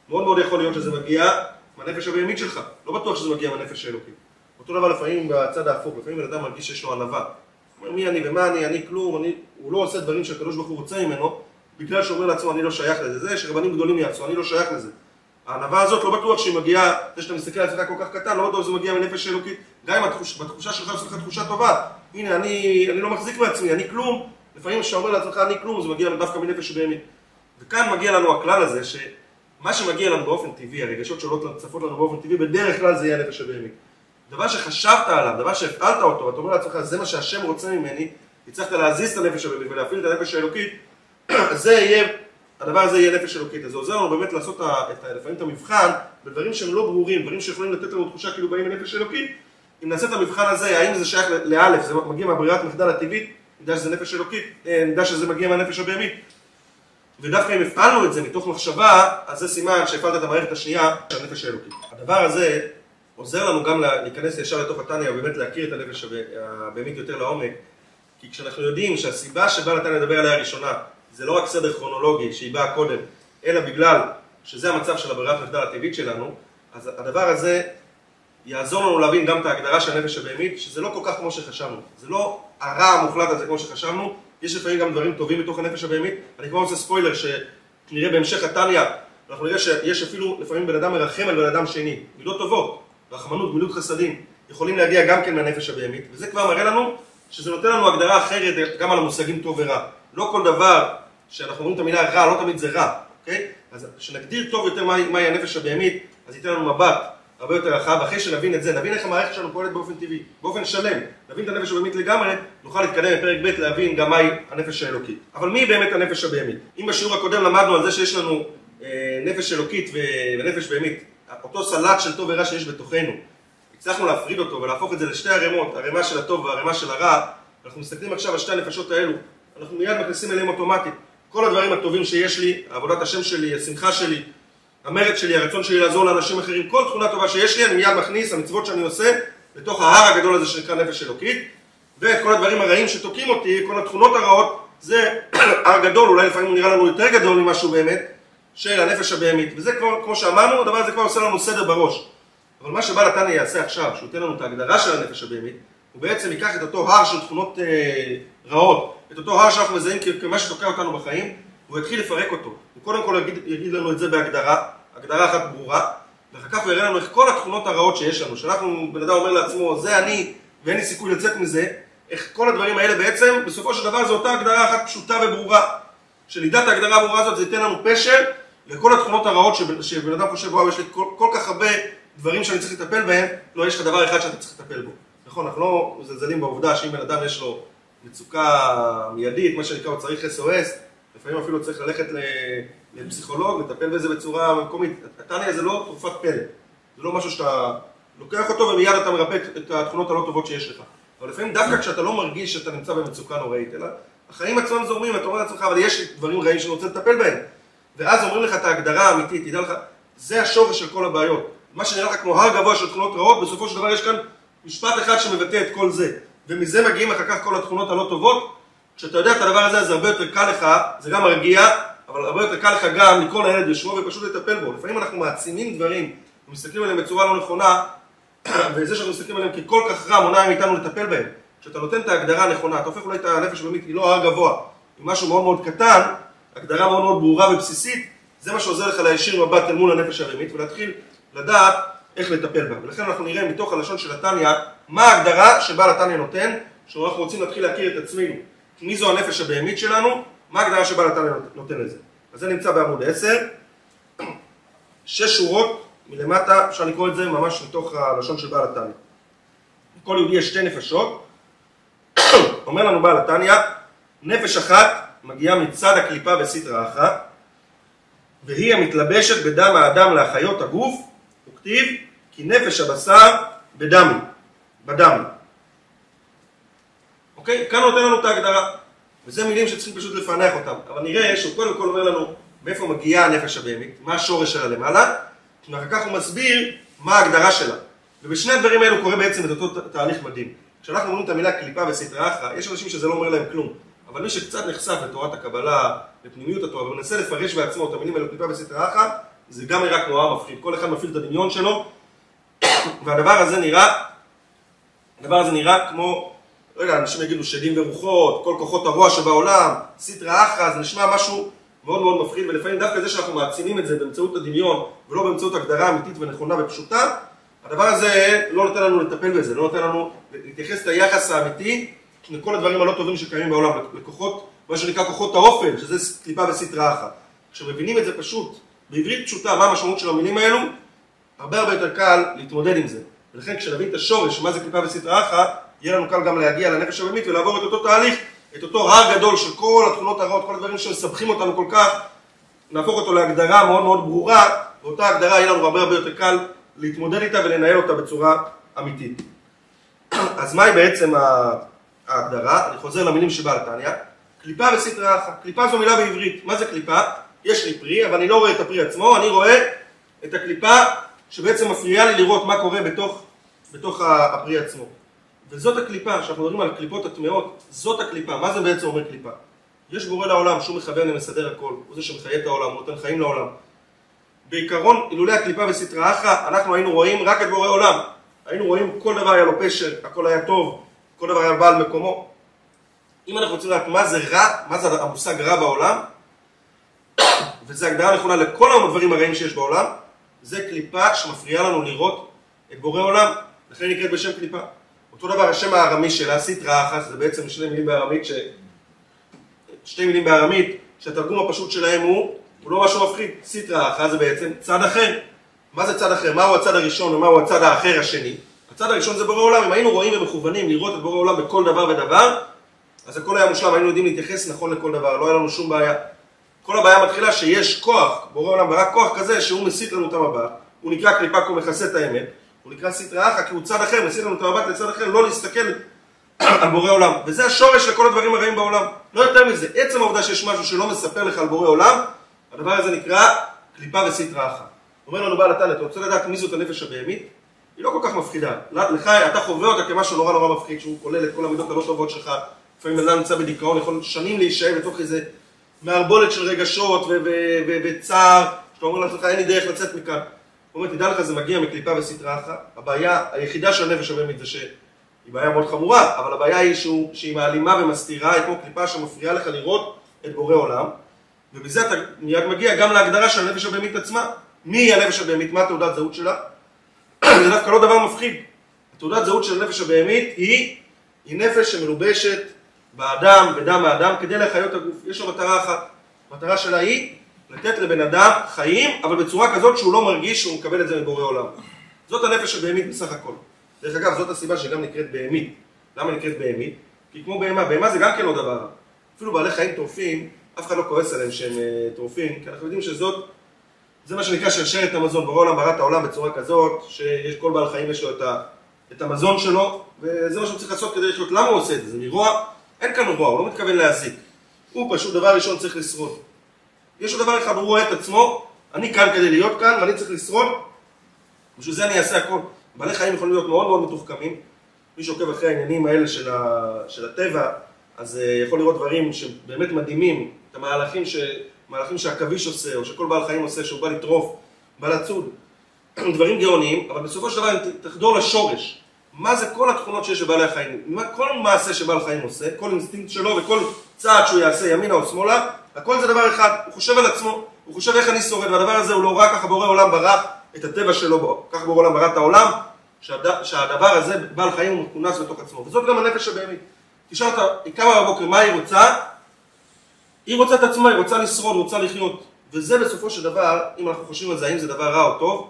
מאוד מאוד יכול להיות שזה מגיע מהנפש הבהמית שלך, לא בטוח שזה מגיע מהנפש האלוקית. אותו דבר לפעמים בצד ההפוך, לפעמים בן אדם מרגיש שיש לו ענווה. הוא אומר מי אני ומה אני, אני כלום, אני... הוא לא עושה דברים שהקדוש ברוך הוא רוצה ממנו, בגלל שהוא אומר לעצמו אני לא שייך לזה, זה שרבנים גדולים יעשו, אני לא שייך לזה. הענווה הזאת לא בטוח שהיא מגיעה, זה שאתה מסתכל על עצמך כל כך קטן, לא בטוח שזה מגיע מנפש אלוקית, גם אם התחוש, בתחושה שלך עושה לך תחושה טובה, הנה אני, אני לא מחזיק מעצמי, אני כלום, לפעמים כשאתה אומר לעצמך אני כלום, זה מגיע דווקא מנפש בהמית. וכאן מגיע לנו הכלל הזה, שמה שמגיע לנו באופן טבעי, הרגשות שעולות צפות לנו באופן טבעי, בדרך כלל זה יהיה הנפש הבהמית. דבר שחשבת עליו, דבר שהפעלת אותו, ואתה אומר לעצמך, זה מה שהשם רוצה ממני, הצלחת להזיז את הנפש הבהמית ולהפעיל את הנפש האלוקית, זה יהיה, הדבר הזה יהיה נפש אלוקית. זה עוזר לנו באמת לעשות את, ה- לפעמים את המבחן בדברים שהם לא ברורים, דברים שיכולים לתת לנו תחושה כאילו באים מנפש אלוקית. אם נעשה את המבחן הזה, האם זה שייך לאלף, זה מגיע מהברירת מחדל הטבעית, נדע שזה נפש אלוקית, אה, נדע שזה מגיע מהנפש הבהמית. ודווקא אם הפעלנו את זה מתוך מחשבה, אז זה סימן שהפעלת את המערכת השנייה של הנפש האלוקית. הדבר הזה עוזר לנו גם לה- להיכנס ישר לתוך התניא ובאמת להכיר את הנפש הבה- הבהמית יותר לעומק. כי כשאנחנו יודעים שהסיבה שבה נתן לדבר עליה הראשונה, זה לא רק סדר כרונולוגי שהיא באה קודם, אלא בגלל שזה המצב של הברירת מחדל הטבעית שלנו, אז הדבר הזה יעזור לנו להבין גם את ההגדרה של הנפש הבהמית, שזה לא כל כך כמו שחשבנו. זה לא הרע המוחלט הזה כמו שחשבנו, יש לפעמים גם דברים טובים בתוך הנפש הבהמית. אני כבר עושה ספוילר שנראה בהמשך התניא, אנחנו נראה שיש אפילו לפעמים בן אדם מרחם על בן אדם שני. מידות טובות, רחמנות, גמילות חסדים, יכולים להגיע גם כן מהנפש הבהמית, וזה כבר מראה לנו שזה נותן לנו הגדרה אחרת גם על המושגים טוב ורע. לא כל דבר שאנחנו אומרים את המילה רע, לא תמיד זה רע, אוקיי? אז כשנגדיר טוב יותר מהי, מהי הנפש הבהמית, אז ייתן לנו מבט הרבה יותר רחב, אחרי שנבין את זה, נבין איך המערכת שלנו פועלת באופן טבעי, באופן שלם, נבין את הנפש הבהמית לגמרי, נוכל להתקדם בפרק ב' להבין גם מהי הנפש האלוקית. אבל מי באמת הנפש הבהמית? אם בשיעור הקודם למדנו על זה שיש לנו אה, נפש אלוקית ו- ונפש בהמית, אותו סלט של טוב ורע שיש בתוכנו, הצלחנו להפריד אותו ולהפוך את זה לשתי ערימות, ערימה של הטוב והערימה של הרע, אנחנו מסתכלים עכשיו על שתי הנפשות האלו, אנחנו מיד מכניסים אליהם אוטומטית. כל הדברים הטובים שיש לי, עבודת השם שלי, השמחה שלי, המרד שלי, הרצון שלי לעזור לאנשים אחרים, כל תכונה טובה שיש לי, אני מיד מכניס, המצוות שאני עושה, לתוך ההר הגדול הזה שנקרא נפש אלוקית, ואת כל הדברים הרעים שתוקעים אותי, כל התכונות הרעות, זה הר גדול, אולי לפעמים הוא נראה לנו יותר גדול ממשהו באמת, של הנפש הבהמית. וזה כבר, כמו שאמרנו, הדבר הזה כבר עושה לנו סדר בראש. אבל מה שבא נתניה יעשה עכשיו, שהוא ייתן לנו את ההגדרה של הנפש הבהמית, הוא בעצם ייקח את אותו הר של תכונות אה, רעות, את אותו הר שאנחנו מזהים כמה שתוקע אותנו בחיים, והוא יתחיל לפרק אותו. הוא קודם כל יגיד, יגיד לנו את זה בהגדרה, הגדרה אחת ברורה, ואחר כך הוא יראה לנו איך כל התכונות הרעות שיש לנו, שאנחנו, בן אדם אומר לעצמו, זה אני, ואין לי סיכוי לצאת מזה, איך כל הדברים האלה בעצם, בסופו של דבר זו אותה הגדרה אחת פשוטה וברורה. שנדע את ההגדרה הברורה הזאת, זה ייתן לנו פשר לכל התכונות הרעות שבן, שבן אדם חושב, וואו, יש לי כל, כל כך הרבה דברים שאני צריך לטפל בהם, לא, יש לך דבר אחד שאתה צריך לטפל בו. נכון, אנחנו לא מזלזלים בעובדה שאם בן אדם יש לו מצוקה מיידית, מה שנקרא, הוא צריך SOS, לפעמים אפילו צריך ללכת לפסיכולוג, לטפל בזה בצורה מקומית. הטניה זה לא תרופת פלא, זה לא משהו שאתה לוקח אותו ומיד אתה מרפא את- התכונות הלא טובות שיש לך. אבל לפעמים דווקא כשאתה לא מרגיש שאתה נמצא במצוקה נוראית, אלא החיים עצמם זורמים, אתה אומר לעצמך, אבל יש דברים רעים שאני רוצה לטפל בהם. ואז אומרים לך את ההגדרה האמיתית, תדע לך, זה השורש של כל הבעיות. מה שנראה לך כמו הר גבוה של תכונות רעות, בסופו של דבר יש כאן משפט אחד שמבטא את כל זה. ומזה מגיעים אחר כך כל התכונות הלא טובות. כשאתה יודע את הדבר הזה, זה הרבה יותר קל לך, זה גם מרגיע, אבל הרבה יותר קל לך גם לקרוא לילד בשמו ופשוט לטפל בו. לפעמים אנחנו מעצימים דברים, ומסתכלים עליהם בצורה לא נכונה, וזה שאנחנו מסתכלים עליהם ככל כך רע מונע מאיתנו לטפל בהם. כשאתה נותן את ההגדרה הנכונה, אתה הופך אולי את הנפש הבאמית, היא לא הר גבוה, היא משהו מאוד מאוד קטן, הגדרה מאוד מאוד ברורה ובסיסית, זה מה שעוזר לך להישיר מבט אל מול הנפש הבאמית ולהתחיל לדעת איך לטפל בה. ולכן אנחנו נראה מתוך הלשון של התניא, מה ההגדרה שבעל התניא נותן, שאנחנו רוצים להתחיל להכיר את עצמנו. מי זו הנפש הבהמית שלנו, מה ההגדרה שבעל התניא נותן לזה. אז זה נמצא בעמוד 10, שש שורות מלמטה, אפשר לקרוא את זה ממש מתוך הלשון של בעל התניא. לכל יהודי יש שתי נפשות, אומר לנו בעל התניא, נפש אחת מגיעה מצד הקליפה בסטרא אחא, והיא המתלבשת בדם האדם להחיות הגוף, וכתיב כי נפש הבשר בדם, בדם. אוקיי? כאן נותן לנו את ההגדרה. וזה מילים שצריכים פשוט לפענח אותם. אבל נראה שהוא קודם כל אומר לנו מאיפה מגיעה הנפש הבהמית, מה השורש שלה למעלה, ואחר כך הוא מסביר מה ההגדרה שלה. ובשני הדברים האלו קורה בעצם את אותו תהליך מדהים. כשאנחנו אומרים את המילה קליפה וסטרא אחרא, יש אנשים שזה לא אומר להם כלום. אבל מי שקצת נחשף לתורת הקבלה, לפנימיות התורה, ומנסה לפרש בעצמו את המילים האלו קליפה וסטרא אחרא, זה גם נראה כמו הר מפחיד. כל אחד מפעיל את הדמיון שלו, והדבר הזה נראה, הדבר הזה נראה כמו, לא יודע, אנשים יגידו שדים ורוחות, כל כוחות הרוע שבעולם, סטרא אחרא, זה נשמע משהו מאוד מאוד מפחיד, ולפעמים דווקא זה שאנחנו מעצימים את זה באמצעות הדמיון, ולא באמצעות הגדרה אמיתית ונכונה ופשוטה, הדבר הזה לא נותן לנו לטפל בזה, לא נותן לנו להתייחס ליחס האמיתי לכל הדברים הלא טובים שקיימים בעולם, לכוחות, מה שנקרא כוחות האופן, שזה קליפה וסטרא אחת. כשמבינים את זה פשוט, בעברית פשוטה, מה המשמעות של המילים האלו, הרבה הרבה יותר קל להתמודד עם זה. ולכן כשנבין את השורש, מה זה קליפה וסטרא אחת, יהיה לנו קל גם להגיע לנפש הבאמית ולעבור את אותו תהליך, את אותו הר גדול של כל התכונות הרעות, כל הדברים שמסבכים אותנו כל כך, נהפוך אותו להגדרה מאוד מאוד ברורה, ואותה הגדרה יהיה לנו הרבה הרבה יותר קל להתמודד איתה ולנהל אותה בצורה אמיתית. אז מהי בעצם ההגדרה? אני חוזר למילים שבעל תניא. קליפה וסטרא אחא. קליפה זו מילה בעברית. מה זה קליפה? יש לי פרי, אבל אני לא רואה את הפרי עצמו, אני רואה את הקליפה שבעצם מפריעה לי לראות מה קורה בתוך, בתוך הפרי עצמו. וזאת הקליפה, כשאנחנו מדברים על הקליפות הטמעות, זאת הקליפה. מה זה בעצם אומר קליפה? יש בורא לעולם שהוא מכוון ומסדר הכל, הוא זה שמחיה את העולם, הוא נותן חיים לעולם. בעיקרון, אילולא הקליפה וסטרא אחרא, אנחנו היינו רואים רק את בורא עולם. היינו רואים כל דבר היה לו פשר, הכל היה טוב, כל דבר היה בעל מקומו. אם אנחנו רוצים לדעת מה זה רע, מה זה המושג רע בעולם, וזו הגדרה נכונה לכל הדברים הרעים שיש בעולם, זה קליפה שמפריעה לנו לראות את בורא עולם, לכן היא נקראת בשם קליפה. אותו דבר השם הארמי שלה, סטרא אחת, זה בעצם שני מילים בארמית, ש... שתי מילים בארמית, שהתרגום הפשוט שלהם הוא הוא לא משהו מפחיד, סיטרא אחרא זה בעצם צד אחר. מה זה צד אחר? מהו הצד הראשון ומהו הצד האחר השני? הצד הראשון זה בורא עולם, אם היינו רואים ומכוונים לראות את בורא עולם בכל דבר ודבר, אז הכל היה מושלם, היינו יודעים להתייחס נכון לכל דבר, לא היה לנו שום בעיה. כל הבעיה מתחילה שיש כוח, בורא עולם ברק כוח כזה שהוא מסיט לנו את המבט, הוא נקרא קליפה כי הוא מכסה את האמת, הוא נקרא סטרא אחא כי הוא צד אחר, מסיט לנו את המבט לצד אחר, לא להסתכל על בורא עולם. וזה השורש לכל הדברים הרעים בעולם. לא יותר מזה, עצם העובדה שיש משהו שלא מספר לך על בורא עולם, הדבר הזה נקרא קליפה וסטרא אחת. אומר לנו בעל התנא, אתה רוצה לדעת מי זאת הנפש הבהמית? היא לא כל כך מפחידה. לך, אתה חווה אותה כמשהו נורא נורא מפחיד, שהוא כולל את כל המידות הלא טובות שלך. לפעמים אדם נמצא בדיכאון, יכול שנים להישאר בתוך איזה מערבולת של רגשות וצער, שאתה אומר לעצמך, אין לי דרך לצאת מכאן. הוא אומר, תדע לך, זה מגיע מקליפה וסטרא אחת. הבעיה היחידה של הנפש הבהמית זה שהיא בעיה מאוד חמורה, אבל הבעיה היא שהוא, שהיא מעלימה ומסתירה, היא כמו קליפה שמפריעה לך לראות את בורא עולם. ובזה אתה מיד מגיע גם להגדרה של הנפש הבהמית עצמה. מי היא הנפש הבהמית? מה התעודת זהות שלה? זה דווקא לא דבר מפחיד. התעודת זהות של הנפש הבהמית היא, היא נפש שמלובשת באדם, בדם האדם, כדי להחיות הגוף. יש לו מטרה אחת. המטרה שלה היא לתת לבן אדם חיים, אבל בצורה כזאת שהוא לא מרגיש שהוא מקבל את זה מבורא עולם. זאת הנפש הבהמית בסך הכל. דרך אגב, זאת הסיבה שגם נקראת בהמית. למה נקראת בהמית? כי כמו בהמה, בהמה זה גם כן לא דבר. אפילו בעלי חיים טורפים, אף אחד לא כועס עליהם שהם אה, טורפים, כי אנחנו יודעים שזאת, זה מה שנקרא שרשרת המזון, ברור העולם ברא את העולם בצורה כזאת, שיש כל בעל חיים יש לו את את המזון שלו, וזה מה שהוא צריך לעשות כדי לחיות. למה הוא עושה את זה? זה מרוע? אין כאן רוע, הוא לא מתכוון להזיק. הוא פשוט דבר ראשון צריך לשרוד. יש לו דבר אחד, הוא רואה את עצמו, אני כאן כדי להיות כאן ואני צריך לשרוד, בשביל זה אני אעשה הכל. בעלי חיים יכולים להיות מאוד מאוד מתוחכמים. מי שעוקב אחרי העניינים האלה של, ה... של הטבע, אז uh, יכול לראות דברים שבאמת מדהימים, את המהלכים ש... מהלכים שהעכביש עושה, או שכל בעל חיים עושה, שהוא בא לטרוף, בא לצוד. דברים גאוניים, אבל בסופו של דבר תחדור לשורש. מה זה כל התכונות שיש לבעלי החיים? כל מעשה שבעל חיים עושה, כל אינסטינקט שלו וכל צעד שהוא יעשה ימינה או שמאלה, הכל זה דבר אחד, הוא חושב על עצמו, הוא חושב איך אני שורד, והדבר הזה הוא לא רק ככה בורא עולם ברא את הטבע שלו, ככה בורא עולם ברא את העולם, שהד... שהדבר הזה, בעל חיים הוא מכונס בתוך עצמו, וזאת גם הנפש הבהמית. תשאל אותה, היא קמה בבוקר, מה היא רוצה? היא רוצה את עצמה, היא רוצה לשרוד, רוצה לחיות. וזה בסופו של דבר, אם אנחנו חושבים על זה, האם זה דבר רע או טוב,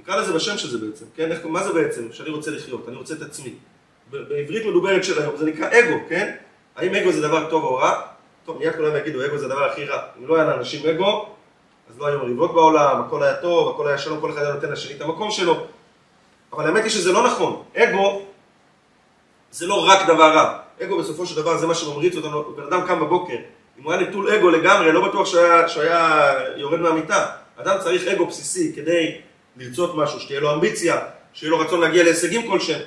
נקרא לזה בשם של זה בעצם, כן? איך, מה זה בעצם? שאני רוצה לחיות, אני רוצה את עצמי. בעברית מדוברת של היום, זה נקרא אגו, כן? האם אגו זה דבר טוב או רע? טוב, מיד כולם יגידו, אגו זה הדבר הכי רע. אם לא היה לאנשים אגו, אז לא היו מריבות בעולם, הכל היה טוב, הכל היה שלום, כל אחד היה נותן לשני את המקום שלו. אבל האמת היא שזה לא נכון. אגו זה לא רק דבר רע. אגו בסופו של דבר זה מה שממריץ אותנו. בן אדם קם בבוקר, אם הוא היה נטול אגו לגמרי, לא בטוח שהוא היה, יורד מהמיטה. אדם צריך אגו בסיסי כדי לרצות משהו, שתהיה לו אמביציה, שיהיה לו רצון להגיע להישגים כלשהם.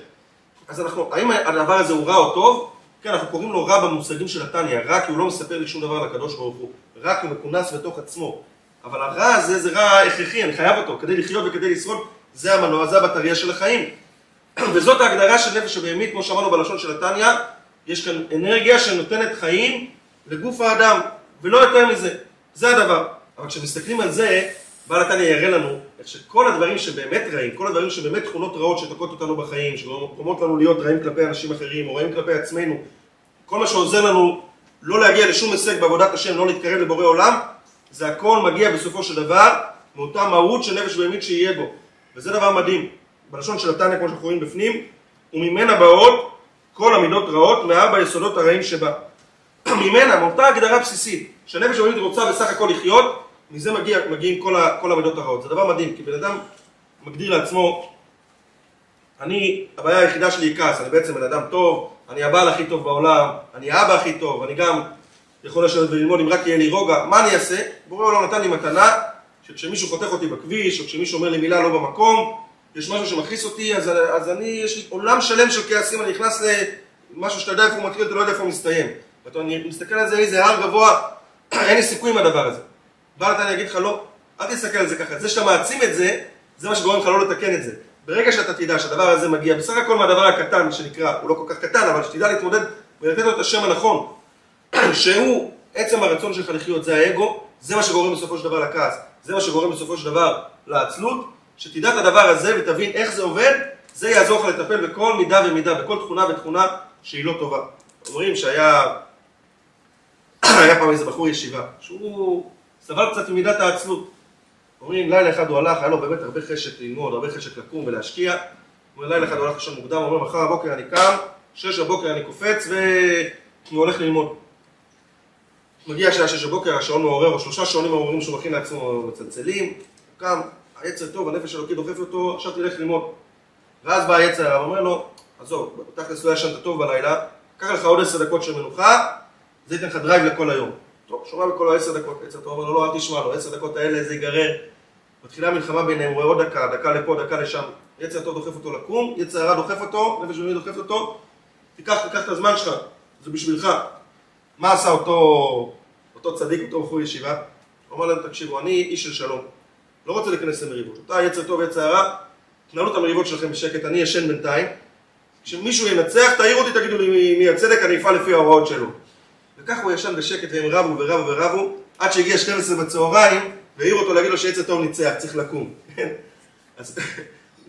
אז אנחנו, האם הדבר הזה הוא רע או טוב? כן, אנחנו קוראים לו רע במושגים של התניא, רע כי הוא לא מספר לי שום דבר לקדוש ברוך הוא, רע כי הוא מכונס בתוך עצמו. אבל הרע הזה זה רע הכרחי, אני חייב אותו, כדי לחיות וכדי לשרוד, זה המנוע, זה הבטריה של החיים. וזאת ההגדרה של נפש הבהמית, כמו שאמרנו בלשון של התניא, יש כאן אנרגיה שנותנת חיים לגוף האדם, ולא יותר מזה. זה הדבר. אבל כשמסתכלים על זה, בעל התניא יראה לנו איך שכל הדברים שבאמת רעים, כל הדברים שבאמת תכונות רעות שתוקעות אותנו בחיים, שגורמות לנו להיות רעים כלפי אנשים אחרים, או רעים כלפי עצמנו, כל מה שעוזר לנו לא להגיע לשום הישג בעבודת השם, לא להתקרב לבורא עולם, זה הכל מגיע בסופו של דבר מאותה מהות של נפש בהמית שיהיה בו. וזה דבר מדהים. בלשון של התניא, כמו שאנחנו רואים בפנים, וממנה באות כל המידות רעות מארבע יסודות הרעים שבה. ממנה, מאותה הגדרה בסיסית, שהנפש הבהמית רוצה בסך הכל לחיות, מזה מגיע, מגיעים כל, ה, כל המידות הרעות. זה דבר מדהים, כי בן אדם מגדיר לעצמו, אני, הבעיה היחידה שלי היא כעס, אני בעצם בן אדם טוב, אני הבעל הכי טוב בעולם, אני האבא הכי טוב, אני גם יכול לשבת וללמוד אם רק יהיה לי רוגע, מה אני אעשה? בורא עולם נתן לי מתנה, שכשמישהו חותך אותי בכביש, או כשמישהו אומר לי מילה לא במקום, יש משהו שמכעיס אותי, אז, אז אני, יש לי עולם שלם של כעסים, אני נכנס למשהו שאתה יודע איפה הוא מתחיל, אתה לא יודע איפה הוא מסתיים. ואתה מסתכל על זה, איזה הר גבוה, אין לי סיכוי עם הדבר הזה. בא אתה אני אגיד לך לא, אל תסתכל על זה ככה, זה שאתה מעצים את זה, זה מה שגורם לך לא לתקן את זה. ברגע שאתה תדע שהדבר הזה מגיע בסך הכל מהדבר הקטן שנקרא, הוא לא כל כך קטן, אבל שתדע להתמודד ולתת לו את השם הנכון, שהוא עצם הרצון שלך לחיות, זה האגו, זה מה שגורם בסופו של דבר לכעס, זה מה שגורם בסופו של דבר לעצלות, שתדע את הדבר הזה ותבין איך זה עובד, זה יעזור לך לטפל בכל מידה ומידה, בכל תכונה ותכונה שהיא לא טובה. אומרים שהיה היה פעם איזה בחור ישיבה, שהוא סבל קצת ממידת העצלות. אומרים, לילה אחד הוא הלך, היה לו באמת הרבה חשק ללמוד, הרבה חשק לקום ולהשקיע. הוא לילה אחד הוא הלך לישון מוקדם, הוא אומר, מחר בבוקר אני קם, שש בבוקר אני קופץ והוא הולך ללמוד. מגיע שעה שש בבוקר, השעון מעורר, או שלושה שעונים מעוררים שהוא מכין לעצמו מצלצלים, הוא קם, היצר טוב, הנפש אלוקי דוחף אותו, עכשיו תלך ללמוד. ואז בא היצר הרע, אומר לו, עזוב, תכלס לא ישנת טוב בלילה, קח לך עוד עשר דקות של מנוחה, זה ייתן לך drive לכל היום. טוב, שומע בקולו עשר דקות, יצר טוב, אומר לו, לא, אל תשמע לו, עשר דקות האלה זה ייגרר. מתחילה מלחמה ביניהם, הוא רואה עוד דקה, דקה לפה, דקה לשם. יצר טוב דוחף אותו לקום, יצר הרע דוחף אותו, נפש בהמי דוחף אותו, תיקח, תיקח את הזמן שלך, זה בשבילך. מה עשה אותו, אותו צדיק, אותו בחור ישיבה? הוא אמר להם, תקשיבו, אני איש של שלום, לא רוצה להיכנס למריבות. אתה יצר טוב, יצר הרע, תנהלו את המריבות שלכם בשקט, אני ישן בינתיים. כשמישהו ינצח, תעירו אותי, תגידו לי מי הצדק, אני אפעל לפי ההוראות שלו. וככה הוא ישן בשקט והם רבו ורבו ורבו עד שהגיע 12 בצהריים והעיר אותו להגיד לו שעץ הטוב ניצח, צריך לקום. אז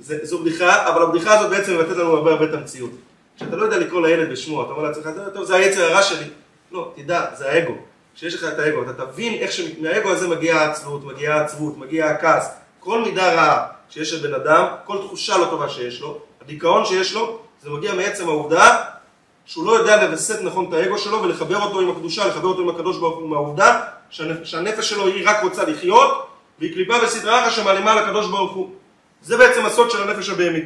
זו בדיחה, אבל הבדיחה הזאת בעצם מבטאת לנו הרבה הרבה את המציאות. כשאתה לא יודע לקרוא לילד בשמו, אתה אומר לעצמך, טוב, זה היצר הרע שלי. לא, תדע, זה האגו. כשיש לך את האגו, אתה תבין איך שמהאגו הזה מגיעה העצלות, מגיעה העצבות, מגיע הכעס. כל מידה רעה שיש לבן אדם, כל תחושה לא טובה שיש לו, הדיכאון שיש לו, זה מגיע מעצם העובדה שהוא לא יודע לווסת נכון את האגו שלו ולחבר אותו עם הקדושה, לחבר אותו עם הקדוש ברוך הוא מהעובדה שהנפש שלו היא רק רוצה לחיות והיא קליפה וסדרה אחת שמעלימה על הקדוש ברוך הוא. זה בעצם הסוד של הנפש הבהמית.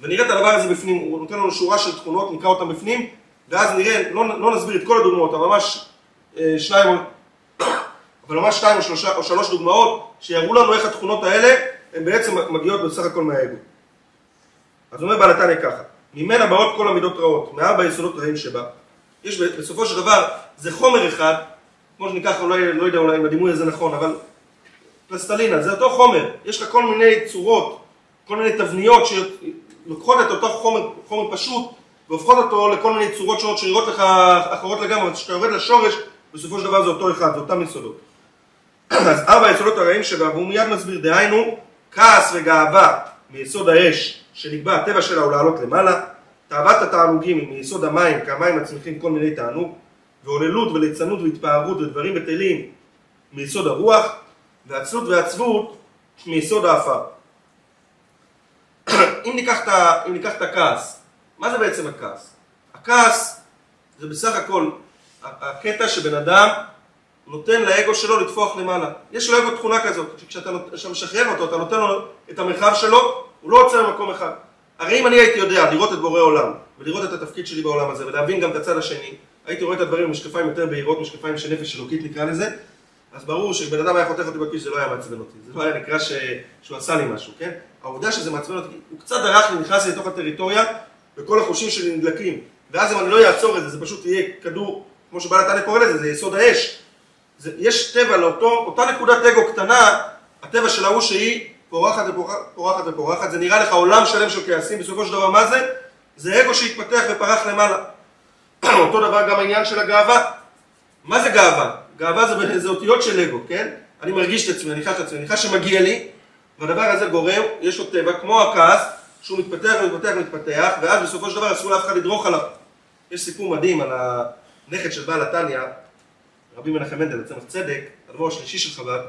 ונראה את הדבר הזה בפנים, הוא נותן לנו שורה של תכונות, נקרא אותן בפנים, ואז נראה, לא, לא נסביר את כל הדוגמאות, אבל ממש אה, שניים, אבל ממש שתיים או, שלושה, או שלוש דוגמאות, שיראו לנו איך התכונות האלה, הן בעצם מגיעות בסך הכל מהאגו. אז אומר בעל התניא ככה, ממנה באות כל המידות רעות, מארבע יסודות רעים שבה. יש בסופו של דבר, זה חומר אחד, כמו שניקח, אולי, לא יודע אולי אם הדימוי הזה נכון, אבל פלסטלינה, זה אותו חומר, יש לך כל מיני צורות, כל מיני תבניות שלוקחות את אותו חומר, חומר פשוט והופכות אותו לכל מיני צורות שונות שנראות לך אחרות לגמרי, כשאתה יורד לשורש, בסופו של דבר זה אותו אחד, זה אותם יסודות. אז ארבע היסודות הרעים שבה, והוא מיד מסביר, דהיינו, כעס וגאווה מיסוד האש, שנקבע הטבע שלה הוא לעלות למעלה, תאוות התענוגים היא מיסוד המים, כי המים מצמיחים כל מיני תענוג, והוללות וליצנות והתפארות ודברים בטלים מיסוד הרוח, ועצלות ועצבות מיסוד העפר. אם, ניקח את, אם ניקח את הכעס, מה זה בעצם הכעס? הכעס זה בסך הכל הקטע שבן אדם נותן לאגו שלו לטפוח למעלה. יש לו אגו תכונה כזאת, שכשאתה משחרר אותו, אתה נותן לו את המרחב שלו, הוא לא עוצר במקום אחד. הרי אם אני הייתי יודע לראות את בורא עולם, ולראות את התפקיד שלי בעולם הזה, ולהבין גם את הצד השני, הייתי רואה את הדברים במשקפיים יותר בהירות, משקפיים של נפש אלוקית נקרא לזה, אז ברור שבן אדם היה חותך אותי בכביש זה לא היה מעצבן אותי, זה לא היה נקרא ש... שהוא עשה לי משהו, כן? העובדה שזה מעצבן אותי, הוא קצת דרך לי, נכנס לתוך הטריטוריה, וכל החושים שלי נדלקים, ואז אם אני לא אעצור את זה, זה פשוט יהיה כדור, כמו שבעל התניא קורא לזה, זה יסוד האש. זה, יש טבע לאותו, אותה נקודת אגו קטנה, הטבע של ההוא שהיא פורחת ופורחת ופורחת, זה נראה לך עולם שלם של כעסים, בסופו של דבר מה זה? זה אגו שהתפתח ופרח למעלה. אותו דבר גם העניין של הגאווה. מה זה גאווה? גאווה זה, זה אותיות של אגו, כן? אני מרגיש את עצמי, אני חש את עצמי, אני חש שמגיע לי, והדבר הזה גורם, יש לו טבע, כמו הכעס, שהוא מתפתח ומתפתח ומתפתח, ואז בסופו של דבר אסור לאף אחד לדרוך עליו. יש סיפור מדהים על הנכד של בעל התניא, רבי מנחם מנדל, לצמח צדק, הדבור השלישי של חב"ד,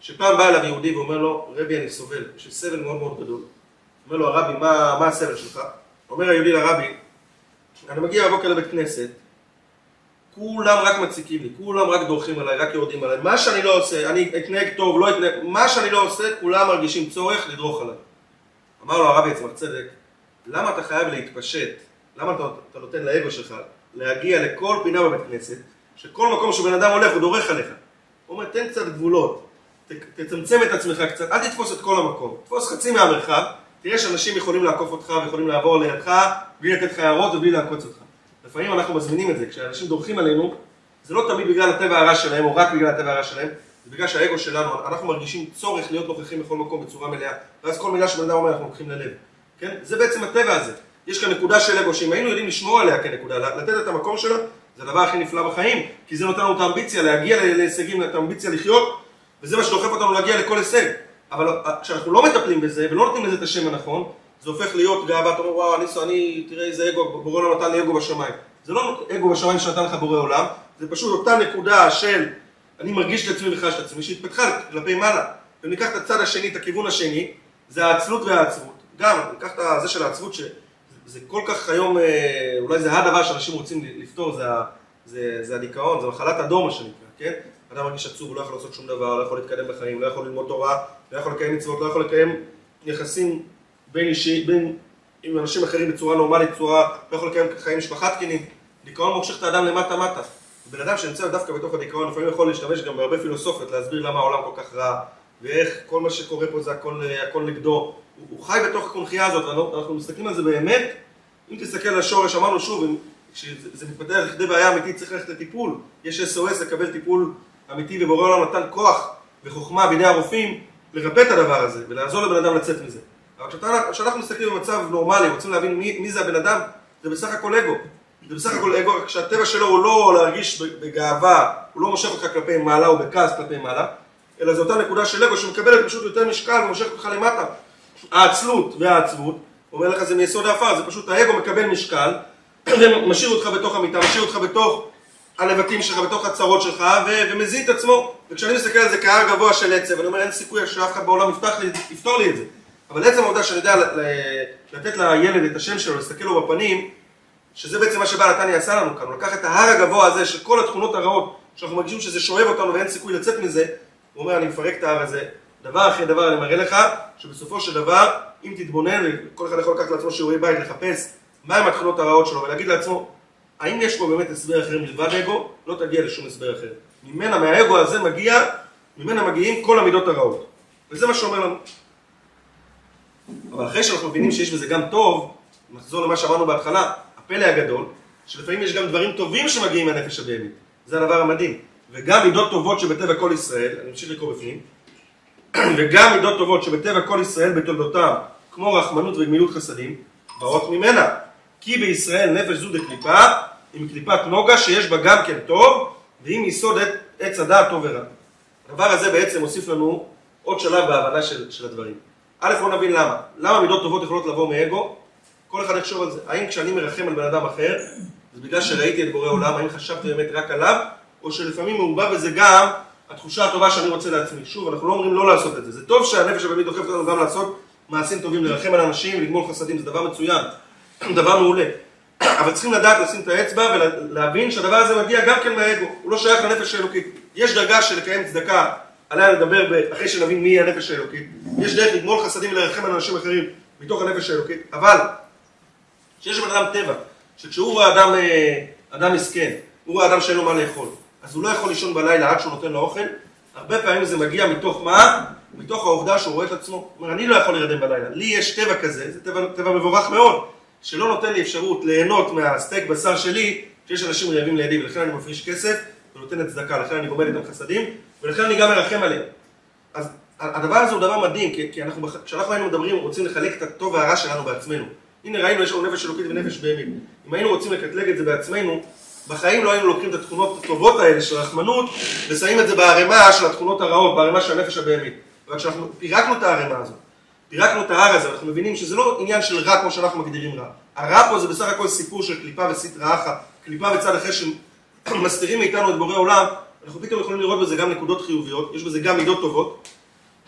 שפעם בא אליו יהודי ואומר לו, רבי אני סובל, יש לי סבל מאוד מאוד גדול. אומר לו הרבי, מה, מה הסבל שלך? אומר היהודי לרבי, אני מגיע בבוקר לבית כנסת, כולם רק מציקים לי, כולם רק דורכים עליי, רק יורדים עליי. מה שאני לא עושה, אני אתנהג טוב, לא אתנהג, מה שאני לא עושה, כולם מרגישים צורך לדרוך עליי. אמר לו הרבי יצמח צדק, למה אתה חייב להתפשט? למה אתה, אתה נותן לאגו שלך להגיע לכל פינה בבית כנסת, שכל מקום שבן אדם הולך הוא דורך עליך? הוא אומר, תן קצת גבולות, תצמצם את עצמך קצת, אל תתפוס את כל המקום, תתפוס חצי מהמרחב, תראה שאנשים יכולים לעקוף אותך ויכולים לעבור לידך בלי לתת לך הערות ובלי לעקוץ אותך. לפעמים אנחנו מזמינים את זה, כשאנשים דורכים עלינו, זה לא תמיד בגלל הטבע הרע שלהם או רק בגלל הטבע הרע שלהם, זה בגלל שהאגו שלנו, אנחנו מרגישים צורך להיות נוכחים בכל מקום בצורה מלאה, ואז כל מילה שבן אדם אומר אנחנו לוקחים ללב, כן? זה בעצם הטבע הזה. יש כאן נקודה של אגו, שאם היינו יודעים לשמור עליה כנקודה, לתת את המקום שלה, זה הדבר הכי נפלא בחיים, כי זה נותן לנו את האמביציה להגיע להישגים, את האמביציה לחיות, וזה מה שדוחף אותנו להגיע לכל הישג. אבל כשאנחנו לא מטפלים בזה ולא נותנים לזה את השם הנכון, זה הופך להיות גאווה, אתה אומר וואו, אני, אני תראה איזה אגו, בורא עולם נתן לי אגו בשמיים. זה לא אגו בשמיים שנתן לך בורא עולם, זה פשוט אותה נקודה של אני מרגיש את עצמי וחש את עצמי, שהתפתחה כלפי מעלה. אם ניקח את הצד השני, את הכיוון השני, זה העצלות והעצבות. גם, ניקח את זה של העצבות, שזה כל כך היום, אה, אולי זה הדבר שאנשים רוצים לפתור, זה, זה, זה הדיכאון, זה מחלת הדור מה שנקרא, כן? אדם מרגיש עצוב, הוא לא יכול לעשות שום דבר, לא יכול להתקדם בחיים, לא יכול ללמוד תורה, לא יכול לקיים מצוות, לא יכול לקיים יחסים בין אישי, בין עם אנשים אחרים בצורה נורמלית, בצורה, לא יכול לקיים חיים משפחה תקינים. דיכאון מושך את האדם למטה מטה. בן אדם שנמצא דווקא בתוך הדיכאון, לפעמים יכול להשתמש גם בהרבה פילוסופיות, להסביר למה העולם כל כך רע, ואיך כל מה שקורה פה זה הכל, הכל נגדו. הוא, הוא חי בתוך הקונכייה הזאת, ואנחנו מסתכלים על זה באמת, אם תסתכל על השורש, אמרנו שוב, כשזה מתפתח לכדי בעיה אמיתית צריך ללכת לטיפול, יש SOS לקבל טיפול אמיתי, ובורא העולם נתן כוח וחוכמה בידי הרופאים לרפא את הדבר הזה, ולעזור לבן אדם לצאת מזה. אבל כשאנחנו מסתכלים במצב נורמלי, רוצים להבין מי, מי זה הבן אדם, זה בסך הכל אגו. זה בסך הכל אגו, כשהטבע שלו הוא לא להרגיש בגאווה, הוא לא מושך אותך כלפי מעלה או בכעס כלפי מעלה, אלא זו אותה נקודה של אגו שמקבלת פשוט יותר משקל ומושכת אותך למטה. העצלות והעצבות, אומר לך זה מיסוד העפר, זה פשוט האגו מקבל משקל, ומשאיר אותך בתוך המיטה, משאיר אותך בתוך הלבטים שלך, בתוך הצרות שלך, ו- ומזיד את עצמו. וכשאני מסתכל על זה כהר גבוה של עצב, אני אומר אין סיכוי שאף אחד בעולם יפתח לי, יפתור לי את זה. אבל עצם העובדה שאני יודע לתת לילד את השם שלו, להסתכל לו בפנים, שזה בעצם מה שבעל התניא עשה לנו כאן, הוא לקח את ההר הגבוה הזה של כל התכונות הרעות, שאנחנו מרגישים שזה שואב אותנו ואין סיכוי לצאת מזה, הוא אומר אני מפרק את ההר הזה, דבר אחרי דבר אני מראה לך, שבסופו של דבר, אם תתבונן, וכל אחד יכול לקחת לעצמו שיעורי בית, לחפש מהם התכונות הרעות שלו, ולהגיד לעצמו, האם יש פה באמת הסבר אחר מלבד אגו? לא תגיע לשום הסבר אחר. ממנה, מהאגו הזה מגיע, ממנה מגיעים כל המידות הרעות. וזה מה שאומר לנו. אבל אחרי שאנחנו מבינים שיש בזה גם טוב, נחזור למה שאמרנו בהתחלה, הפלא הגדול, שלפעמים יש גם דברים טובים שמגיעים מהנפש הבהמית. זה הדבר המדהים. וגם מידות טובות שבטבע כל ישראל, אני ממשיך לקרוא בפנים, וגם מידות טובות שבטבע כל ישראל בתולדותיו, כמו רחמנות וגמילות חסדים, באות ממנה. כי בישראל נפש זו דקליפה, עם קליפת נוגה שיש בה גם כן טוב, ועם יסוד עץ הדעת טוב ורע. הדבר הזה בעצם מוסיף לנו עוד שלב בהבנה של, של הדברים. א', בוא נבין למה. למה מידות טובות יכולות לבוא מאגו? כל אחד יחשוב על זה. האם כשאני מרחם על בן אדם אחר, זה בגלל שראיתי את בורא עולם, האם חשבתי באמת רק עליו, או שלפעמים מעורבב בזה גם התחושה הטובה שאני רוצה לעצמי. שוב, אנחנו לא אומרים לא לעשות את זה. זה טוב שהנפש הבאמת דוחפת אותנו גם לעשות מעשים טובים, לרחם על אנשים, לגמול חסדים, זה דבר מצוין, דבר מעולה. אבל צריכים לדעת לשים את האצבע ולהבין שהדבר הזה מגיע גם כן מהאגו, הוא לא שייך לנפש האלוקית. יש דרגה של לקיים צדקה, עליה לדבר אחרי שנבין מי הנפש האלוקית. יש דרך לגמול חסדים ולרחם על אנשים אחרים מתוך הנפש האלוקית, אבל שיש בן אדם טבע, שכשהוא רואה אדם, אה, אדם מסכן, הוא רואה אדם שאין לו מה לאכול, אז הוא לא יכול לישון בלילה עד שהוא נותן לו אוכל, הרבה פעמים זה מגיע מתוך מה? מתוך העובדה שהוא רואה את עצמו. הוא אומר, אני לא יכול להירדם בלילה, לי יש טבע כזה, זה טבע, טבע מבורך מאוד, שלא נותן לי אפשרות ליהנות מהסטייק בשר שלי, כשיש אנשים רעבים לידי, ולכן אני מפריש כסף ונותן את צדקה, לכן אני גומל איתם חסדים, ולכן אני גם מרחם עליהם. אז הדבר הזה הוא דבר מדהים, כי, כי אנחנו, כשאנחנו היינו מדברים, רוצים לחלק את הטוב והרע שלנו בעצמנו. הנה ראינו, יש לנו נפש אלוקית ונפש בהמית. אם היינו רוצים לקטלג את זה בעצמנו, בחיים לא היינו לוקחים את התכונות הטובות האלה של רחמנות, ושמים את זה בערימה של התכונות הרעות, בערימה של הנפש הבהמית. רק כשאנחנו פירקנו את הערימה הזאת, פירקנו את ההר הזה, אנחנו מבינים שזה לא עניין של רע כמו שאנחנו מגדירים רע. הרע פה זה בסך הכל סיפור של קליפה וסטרא אחא, קליפה בצד אחר שמסתירים מאיתנו את בורא עולם, אנחנו פתאום יכולים לראות בזה גם נקודות חיוביות, יש בזה גם מידות טובות,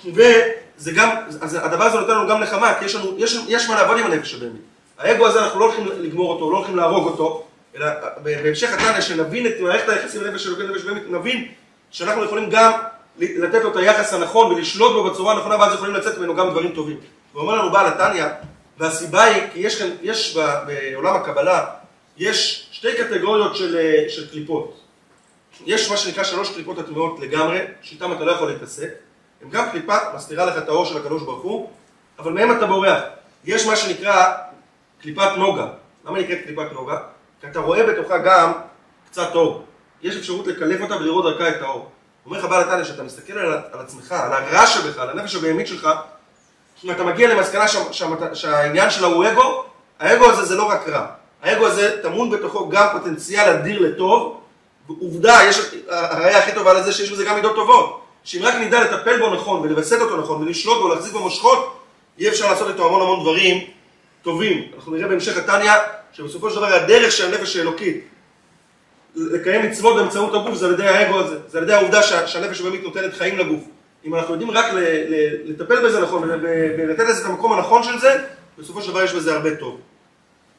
וזה גם, אז הדבר הזה נותן לנו גם נחמה, כי יש לנו, יש, יש מה לעבוד עם הנפש הבהמית. האגו הזה אנחנו לא הולכים לגמור אותו, לא הולכים להרוג אותו, אלא בהמשך התנא שנבין את מערכת היחסים לנפש אלוקי נפש בהמית, נבין שאנחנו יכולים גם לתת לו את היחס הנכון ולשלוט בו בצורה הנכונה, ואז יכולים לצאת ממנו גם דברים טובים. ואומר לנו בעל התניא, והסיבה היא, כי יש יש בעולם הקבלה, יש שתי קטגוריות של, של קליפות. יש מה שנקרא שלוש קליפות הטמעות לגמרי, שאיתן אתה לא יכול להתעסק. הן גם קליפה, מסתירה לך את האור של הקדוש ברוך הוא, אבל מהם אתה בורח. יש מה שנקרא קליפת נוגה. למה נקראת קליפת נוגה? כי אתה רואה בתוכה גם קצת אור. יש אפשרות לקלף אותה ולראות דרכה את האור. אומר לך בעל התניא, שאתה מסתכל על, על עצמך, על הרע שבך, על הנפש הבהמית שלך, אתה מגיע למסקנה ש, ש, שהעניין שלה הוא אגו, האגו הזה זה לא רק רע. האגו הזה טמון בתוכו גם פוטנציאל אדיר לטוב. עובדה, יש, הראייה הכי טובה לזה שיש בזה גם מידות טובות. שאם רק נדע לטפל בו נכון ולווסת אותו נכון ולשלוט בו ולהחזיק בו מושכות, יהיה אפשר לעשות איתו המון המון דברים טובים. אנחנו נראה בהמשך התניא שבסופו של דבר הדרך של הנפש האלוקית לקיים מצוות באמצעות הגוף זה על ידי האגו הזה, זה על ידי העובדה שהנפש באמת נותנת חיים לגוף. אם אנחנו יודעים רק לטפל בזה נכון ולתת לזה את המקום הנכון של זה, בסופו של דבר יש בזה הרבה טוב.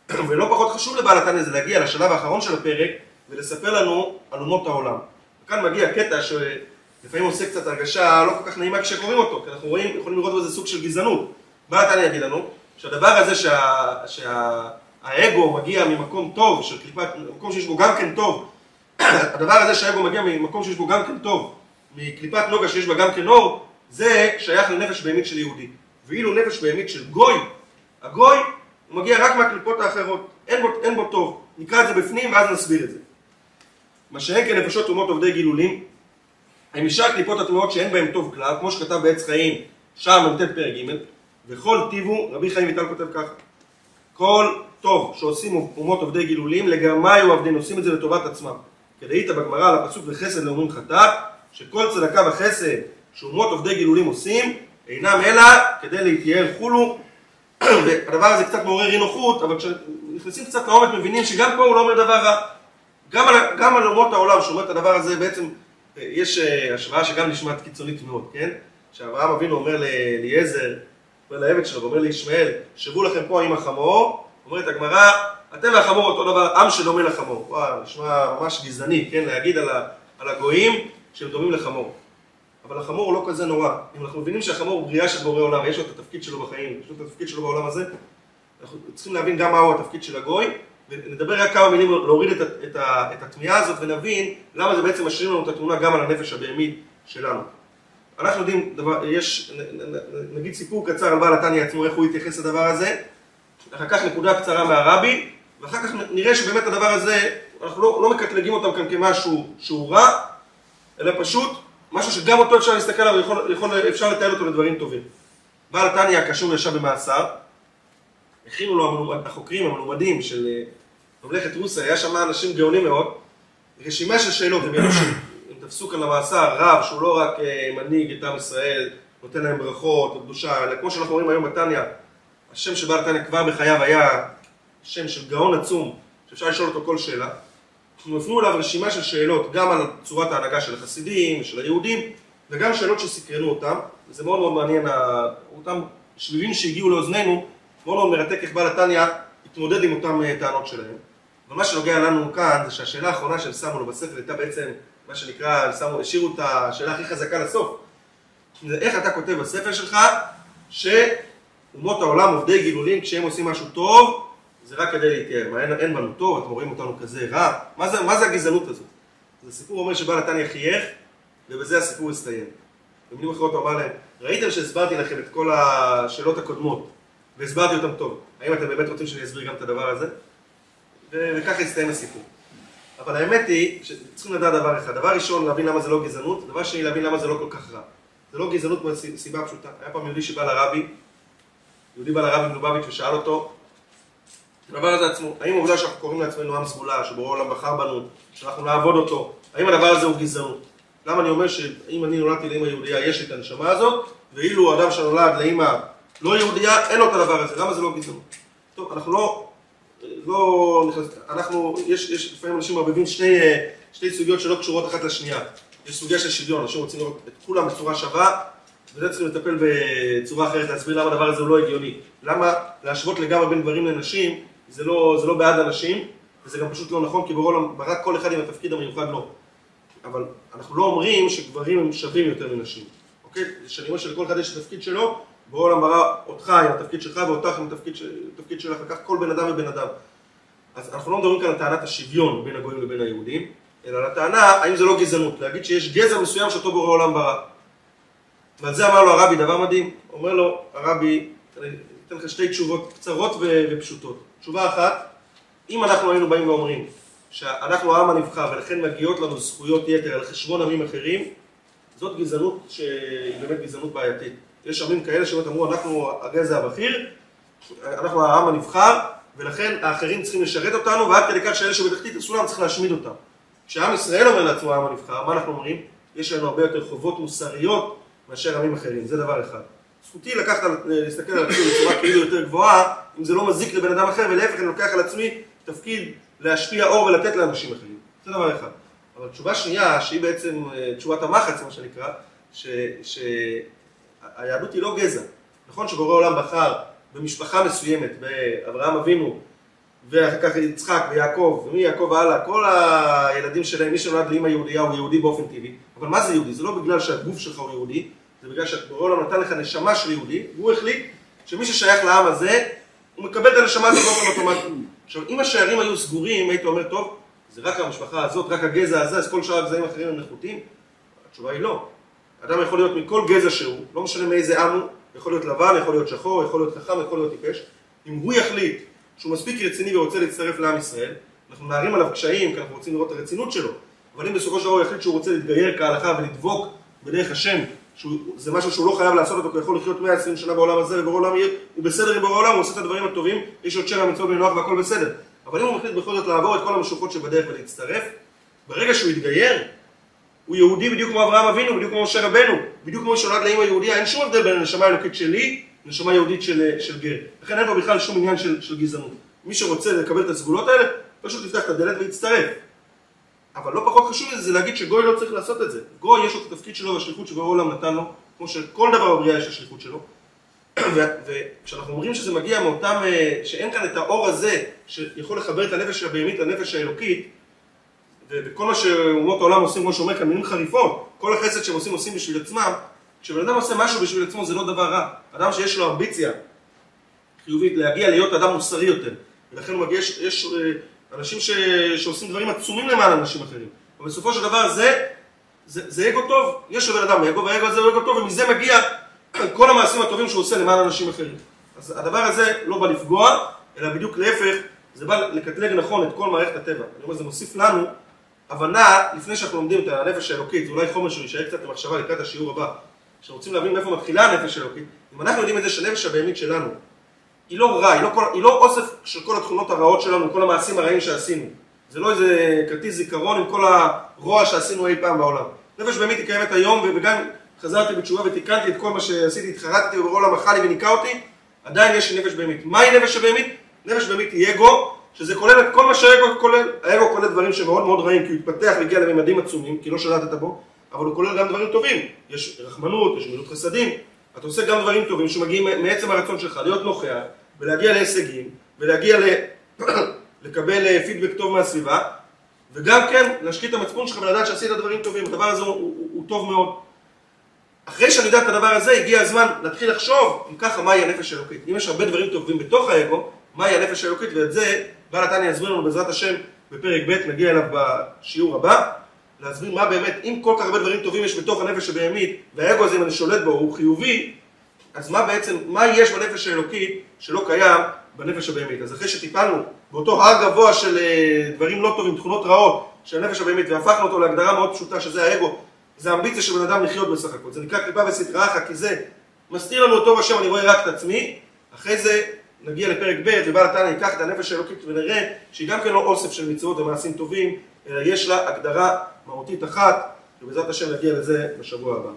ולא פחות חשוב לבעל התניא זה להגיע לשלב האחרון של הפרק ולספר לנו על אומות העולם. וכאן מגיע קטע שלפעמים עושה קצת הרגשה לא כל כך נעימה כשקוראים אותו, כי אנחנו רואים, יכולים לראות בזה סוג של גזענות. בעל התניא יגיד לנו שהדבר הזה שה... שה... האגו מגיע ממקום טוב, של קליפת, מקום שיש בו גם כן טוב, הדבר הזה שהאגו מגיע ממקום שיש בו גם כן טוב, מקליפת נוגה שיש בה גם כן אור, זה שייך לנפש בהמית של יהודי. ואילו נפש בהמית של גוי, הגוי, הוא מגיע רק מהקליפות האחרות, אין בו, אין בו טוב. נקרא את זה בפנים ואז נסביר את זה. מה שאין כנפשות תאומות עובדי גילולים, הם משאר הקליפות הטמאות שאין בהם טוב כלל, כמו שכתב בעץ חיים, שער מ"ט פרק ג', וכל טיבו, רבי חיים ויטל כותב ככה, כל טוב שעושים אומות עובדי גילולים, לגמרי היו עבדים, עושים את זה לטובת עצמם. כדאית בגמרא על הפסוק וחסד לאומרים חטאת, שכל צדקה וחסד שאומות עובדי גילולים עושים, אינם אלא כדי להתייעל חולו. והדבר הזה קצת מעורר אי נוחות, אבל כשנכנסים קצת לעומק מבינים שגם פה הוא לא אומר דבר רע. גם על, גם על אומות העולם שאומר את הדבר הזה בעצם, יש השוואה שגם נשמעת קיצונית מאוד, כן? שאברהם אבינו אומר לאליעזר, אומר לעבד שלו, אומר לישמעאל, שבו לכם פה עם החמור, אומרת הגמרא, אתם והחמור אותו דבר, עם שדומה לחמור. וואו, נשמע ממש גזעני, כן, להגיד על, ה, על הגויים שהם דומים לחמור. אבל החמור הוא לא כזה נורא. אם אנחנו מבינים שהחמור הוא בריאה של בורא עולם, יש לו את התפקיד שלו בחיים, יש לו את התפקיד שלו בעולם הזה, אנחנו צריכים להבין גם מהו התפקיד של הגוי, ונדבר רק כמה מילים להוריד את, את, את התמיהה הזאת ונבין למה זה בעצם משאיר לנו את התמונה גם על הנפש הבהמית שלנו. אנחנו יודעים, דבר, יש, נגיד סיפור קצר על בעל התניא עצמו, איך הוא התייחס לדבר הזה, אחר כך נקודה קצרה מהרבי, ואחר כך נראה שבאמת הדבר הזה, אנחנו לא, לא מקטלגים אותם כאן כמשהו שהוא רע, אלא פשוט משהו שגם אותו אפשר להסתכל עליו, יכול, יכול, אפשר לתאר אותו לדברים טובים. בעל התניא כאשר הוא ישב במאסר, הכינו לו החוקרים המלומדים של אה, ממלכת רוסיה, היה שם אנשים גאונים מאוד, רשימה של שאלות, הם ידעו שהם תפסו כאן למאסר רב שהוא לא רק אה, מנהיג את עם ישראל, נותן להם ברכות, קדושה, אלא כמו שאנחנו רואים היום בתניא, השם של בעל התניא כבר בחייו היה שם של גאון עצום, שאפשר לשאול אותו כל שאלה. הם הפנו אליו רשימה של שאלות, גם על צורת ההנהגה של החסידים, של היהודים, וגם שאלות שסקרנו אותם, וזה מאוד מאוד מעניין, אותם שביבים שהגיעו לאוזנינו, מאוד מאוד מרתק איך בעל התניא התמודד עם אותם אה, טענות שלהם. אבל מה שנוגע לנו כאן זה שהשאלה האחרונה שהם שמו לו בספר הייתה בעצם מה שנקרא, שמו, השאירו את השאלה הכי חזקה לסוף. זה איך אתה כותב בספר שלך שאומות העולם עובדי גילולים כשהם עושים משהו טוב זה רק כדי להתייעל, מה אין, אין בנו טוב, אתם רואים אותנו כזה רע, מה זה, מה זה הגזענות הזאת? זה סיפור אומר שבא נתניה חייך ובזה הסיפור הסתיים. במילים אחרות הוא אמר להם, ראיתם שהסברתי לכם את כל השאלות הקודמות והסברתי אותן טוב, האם אתם באמת רוצים שאני אסביר גם את הדבר הזה? וככה הסתיים הסיפור. אבל האמת היא שצריכים לדעת דבר אחד. דבר ראשון, להבין למה זה לא גזענות, דבר שני, להבין למה זה לא כל כך רע. זה לא גזענות מסיבה פשוטה. היה פעם יהודי שבא לרבי, יהודי בא לרבי מלובביץ' ושאל אותו, הדבר הזה עצמו, האם העובדה שאנחנו קוראים לעצמנו עם סגולה, שבורא העולם בחר בנו, שאנחנו נעבוד אותו, האם הדבר הזה הוא גזענות? למה אני אומר שאם אני נולדתי לאמא יהודייה, יש לי את הנשמה הזאת, ואילו אדם שנולד לאמא לא יהודייה, אין לו את הדבר הזה, למה זה לא גזענות? טוב, אנחנו לא לא נכנס, אנחנו, יש, יש לפעמים אנשים מערבבים שני, שני סוגיות שלא קשורות אחת לשנייה. יש סוגיה של שוויון, אנשים רוצים לראות את כולם בצורה שווה, וזה צריכים לטפל בצורה אחרת, להסביר למה הדבר הזה הוא לא הגיוני. למה להשוות לגמרי בין גברים לנשים, זה לא, זה לא בעד אנשים, וזה גם פשוט לא נכון, כי ברור, רק כל אחד עם התפקיד המיוחד לא. אבל אנחנו לא אומרים שגברים הם שווים יותר מנשים, אוקיי? כשאני אומר שלכל אחד יש את התפקיד שלו, בורא עולם ברא אותך עם התפקיד שלך ואותך עם התפקיד, התפקיד שלך, וכך כל בן אדם ובן אדם. אז אנחנו לא מדברים כאן על טענת השוויון בין הגויים לבין היהודים, אלא על הטענה האם זה לא גזענות, להגיד שיש גזע מסוים שאותו בורא עולם ברא. ועל זה אמר לו הרבי דבר מדהים, אומר לו הרבי, אתן לך שתי תשובות קצרות ופשוטות. תשובה אחת, אם אנחנו היינו באים ואומרים שאנחנו העם הנבחר ולכן מגיעות לנו זכויות יתר על חשבון עמים אחרים, זאת גזענות שהיא באמת גזענות בעייתית. יש עמים כאלה שבאמת אמרו, אנחנו הגזע הבכיר, אנחנו העם הנבחר, ולכן האחרים צריכים לשרת אותנו, ועד כדי כך שאלה שבתחתית הסולם צריך להשמיד אותם. כשעם ישראל אומר לעצמו העם הנבחר, מה אנחנו אומרים? יש לנו הרבה יותר חובות מוסריות מאשר עמים אחרים, זה דבר אחד. זכותי לקחת, להסתכל על עצמי בצורה כאילו יותר גבוהה, אם זה לא מזיק לבן אדם אחר, ולהפך אני לוקח על עצמי תפקיד להשפיע אור ולתת לאנשים אחרים. זה דבר אחד. אבל תשובה שנייה, שהיא בעצם אה, תשובת המחץ, מה שנקרא, ש... ש... היא לא גזע. נכון שבורא עולם בחר במשפחה מסוימת, באברהם אבינו, ואחר כך יצחק ויעקב, ומיעקב הלאה, כל הילדים שלהם, מי שנולד לאמא יהודייה הוא יהודי באופן טבעי. אבל מה זה יהודי? זה לא בגלל שהגוף שלך הוא יהודי, זה בגלל שבורא עולם נתן לך נשמה של יהודי, והוא החליט שמי ששייך לעם הזה, הוא מקבל את הנשמה הזאת באופן אוטומטי. עכשיו, אם השערים היו סגורים, היית אומר, טוב, זה רק המשפחה הזאת, רק הגזע הזה, אז כל שאר הגזעים האחרים הם נחותים? התשובה היא לא. אדם יכול להיות מכל גזע שהוא, לא משנה מאיזה עם הוא, יכול להיות לבן, יכול להיות שחור, יכול להיות חכם, יכול להיות טיפש. אם הוא יחליט שהוא מספיק רציני ורוצה להצטרף לעם ישראל, אנחנו נערים עליו קשיים, כי אנחנו רוצים לראות את הרצינות שלו, אבל אם בסופו של דבר הוא יחליט שהוא רוצה להתגייר כהלכה ולדבוק בדרך השם, שזה משהו שהוא לא חייב לעשות אותו, כי הוא יכול לחיות 120 שנה בעולם הזה, ובורא עולם יהיה, הוא בסדר עם בורא עולם, הוא עושה את הדברים הטובים, יש עוד שבע מצוות בנוח והכל בסדר. אבל אם הוא מחליט בכל זאת לעבור את כל המשוכות שבדרך ולהצטרף, ברגע שהוא יתגייר, הוא יהודי בדיוק כמו אברהם אבינו, בדיוק כמו משה רבנו, בדיוק כמו שנולד לאמא יהודיה, אין שום הבדל בין הנשמה האלוקית שלי לנשמה יהודית של, של גר. לכן אין פה בכלל שום עניין של, של גזענות. מי שרוצה לקבל את הסגולות האלה, פשוט יפתח את הדלת ויצטרף. אבל לא פחות חשוב מזה, זה להגיד שגוי לא צריך לעשות את זה. גוי יש לו את התפקיד שלו והשליחות שבו העולם נתן לו, כמו שכל דבר בבריאה יש השליחות שלו. וכשאנחנו אומרים שזה מגיע מאותם, אה, שאין כאן את האור הזה שיכול לחבר את הנפש הבהמית לנפש האלוקית, וכל מה שאומות העולם עושים, כמו שאומר כאן, מילים חריפות, כל החסד שהם עושים עושים בשביל עצמם, כשבן אדם עושה משהו בשביל עצמו זה לא דבר רע. אדם שיש לו אמביציה חיובית להגיע להיות אדם מוסרי יותר, ולכן הוא מגיע, יש, יש אה, אנשים ש, שעושים דברים עצומים למען אנשים אחרים, אבל בסופו של דבר זה, זה, זה אגו טוב, יש לבן אדם אגו, והאגו הזה הוא אגו טוב, ומזה מגיע כל המעשים הטובים שהוא עושה למען אנשים אחרים. אז הדבר הזה לא בא לפגוע, אלא בדיוק להפך, זה בא לקטלג נכון את כל מערכת הטבע. אני אומר, זה מוסיף לנו הבנה, לפני שאנחנו לומדים את הנפש האלוקית, זה אולי חומר שיישאר קצת למחשבה לקראת השיעור הבא, כשרוצים להבין מאיפה מתחילה הנפש האלוקית, אם אנחנו יודעים את זה שהנפש הבהמית שלנו היא לא רע, היא לא, כל, היא לא אוסף של כל התכונות הרעות שלנו, כל המעשים הרעים שעשינו. זה לא איזה כרטיס זיכרון עם כל הרוע שעשינו אי פעם בעולם. נפש בהמית היא קיימת היום, וגם חזרתי בתשובה ותיקנתי את כל מה שעשיתי, התחרטתי עולם אכל לי וניקה אותי, עדיין יש נפש בהמית. מהי נפש הבהמית? נפש בהמית היא אגו, שזה כולל את כל מה שהאגו כולל. האגו כולל דברים שמאוד מאוד רעים, כי הוא התפתח והגיע לממדים עצומים, כי לא שלטת בו, אבל הוא כולל גם דברים טובים. יש רחמנות, יש מילות חסדים, אתה עושה גם דברים טובים שמגיעים מעצם הרצון שלך להיות נוכח ולהגיע להישגים ולהגיע ל... לקבל פידבק טוב מהסביבה וגם כן להשקיט את המצפון שלך ולדעת שעשית דברים טובים, הדבר הזה הוא, הוא, הוא טוב מאוד. אחרי שאני יודע את הדבר הזה, הגיע הזמן להתחיל לחשוב אם ככה מהי הנפש האלוקית. אם יש הרבה דברים טובים בתוך האגו, מהי הנפש האלוקית, ואת זה בעל התניא יסביר לנו בעזרת השם בפרק ב', נגיע אליו בשיעור הבא, להסביר מה באמת, אם כל כך הרבה דברים טובים יש בתוך הנפש הבהמית, והאגו הזה, אם אני שולט בו, הוא חיובי, אז מה בעצם, מה יש בנפש האלוקית שלא קיים בנפש הבהמית? אז אחרי שטיפלנו באותו הר גבוה של אה, דברים לא טובים, תכונות רעות של הנפש הבהמית, והפכנו אותו להגדרה מאוד פשוטה שזה האגו, זה האמביציה של בן אדם לחיות בסך הכל, זה נקרא קליפה וסטראחה, כי זה מסתיר לנו טוב השם, אני רואה רק את עצמי, אחרי זה נגיע לפרק ב' ובעל התניא ייקח את הנפש האלוקית ונראה שהיא גם כן לא אוסף של מצוות ומעשים טובים, יש לה הגדרה מהותית אחת, ובעזרת השם נגיע לזה בשבוע הבא.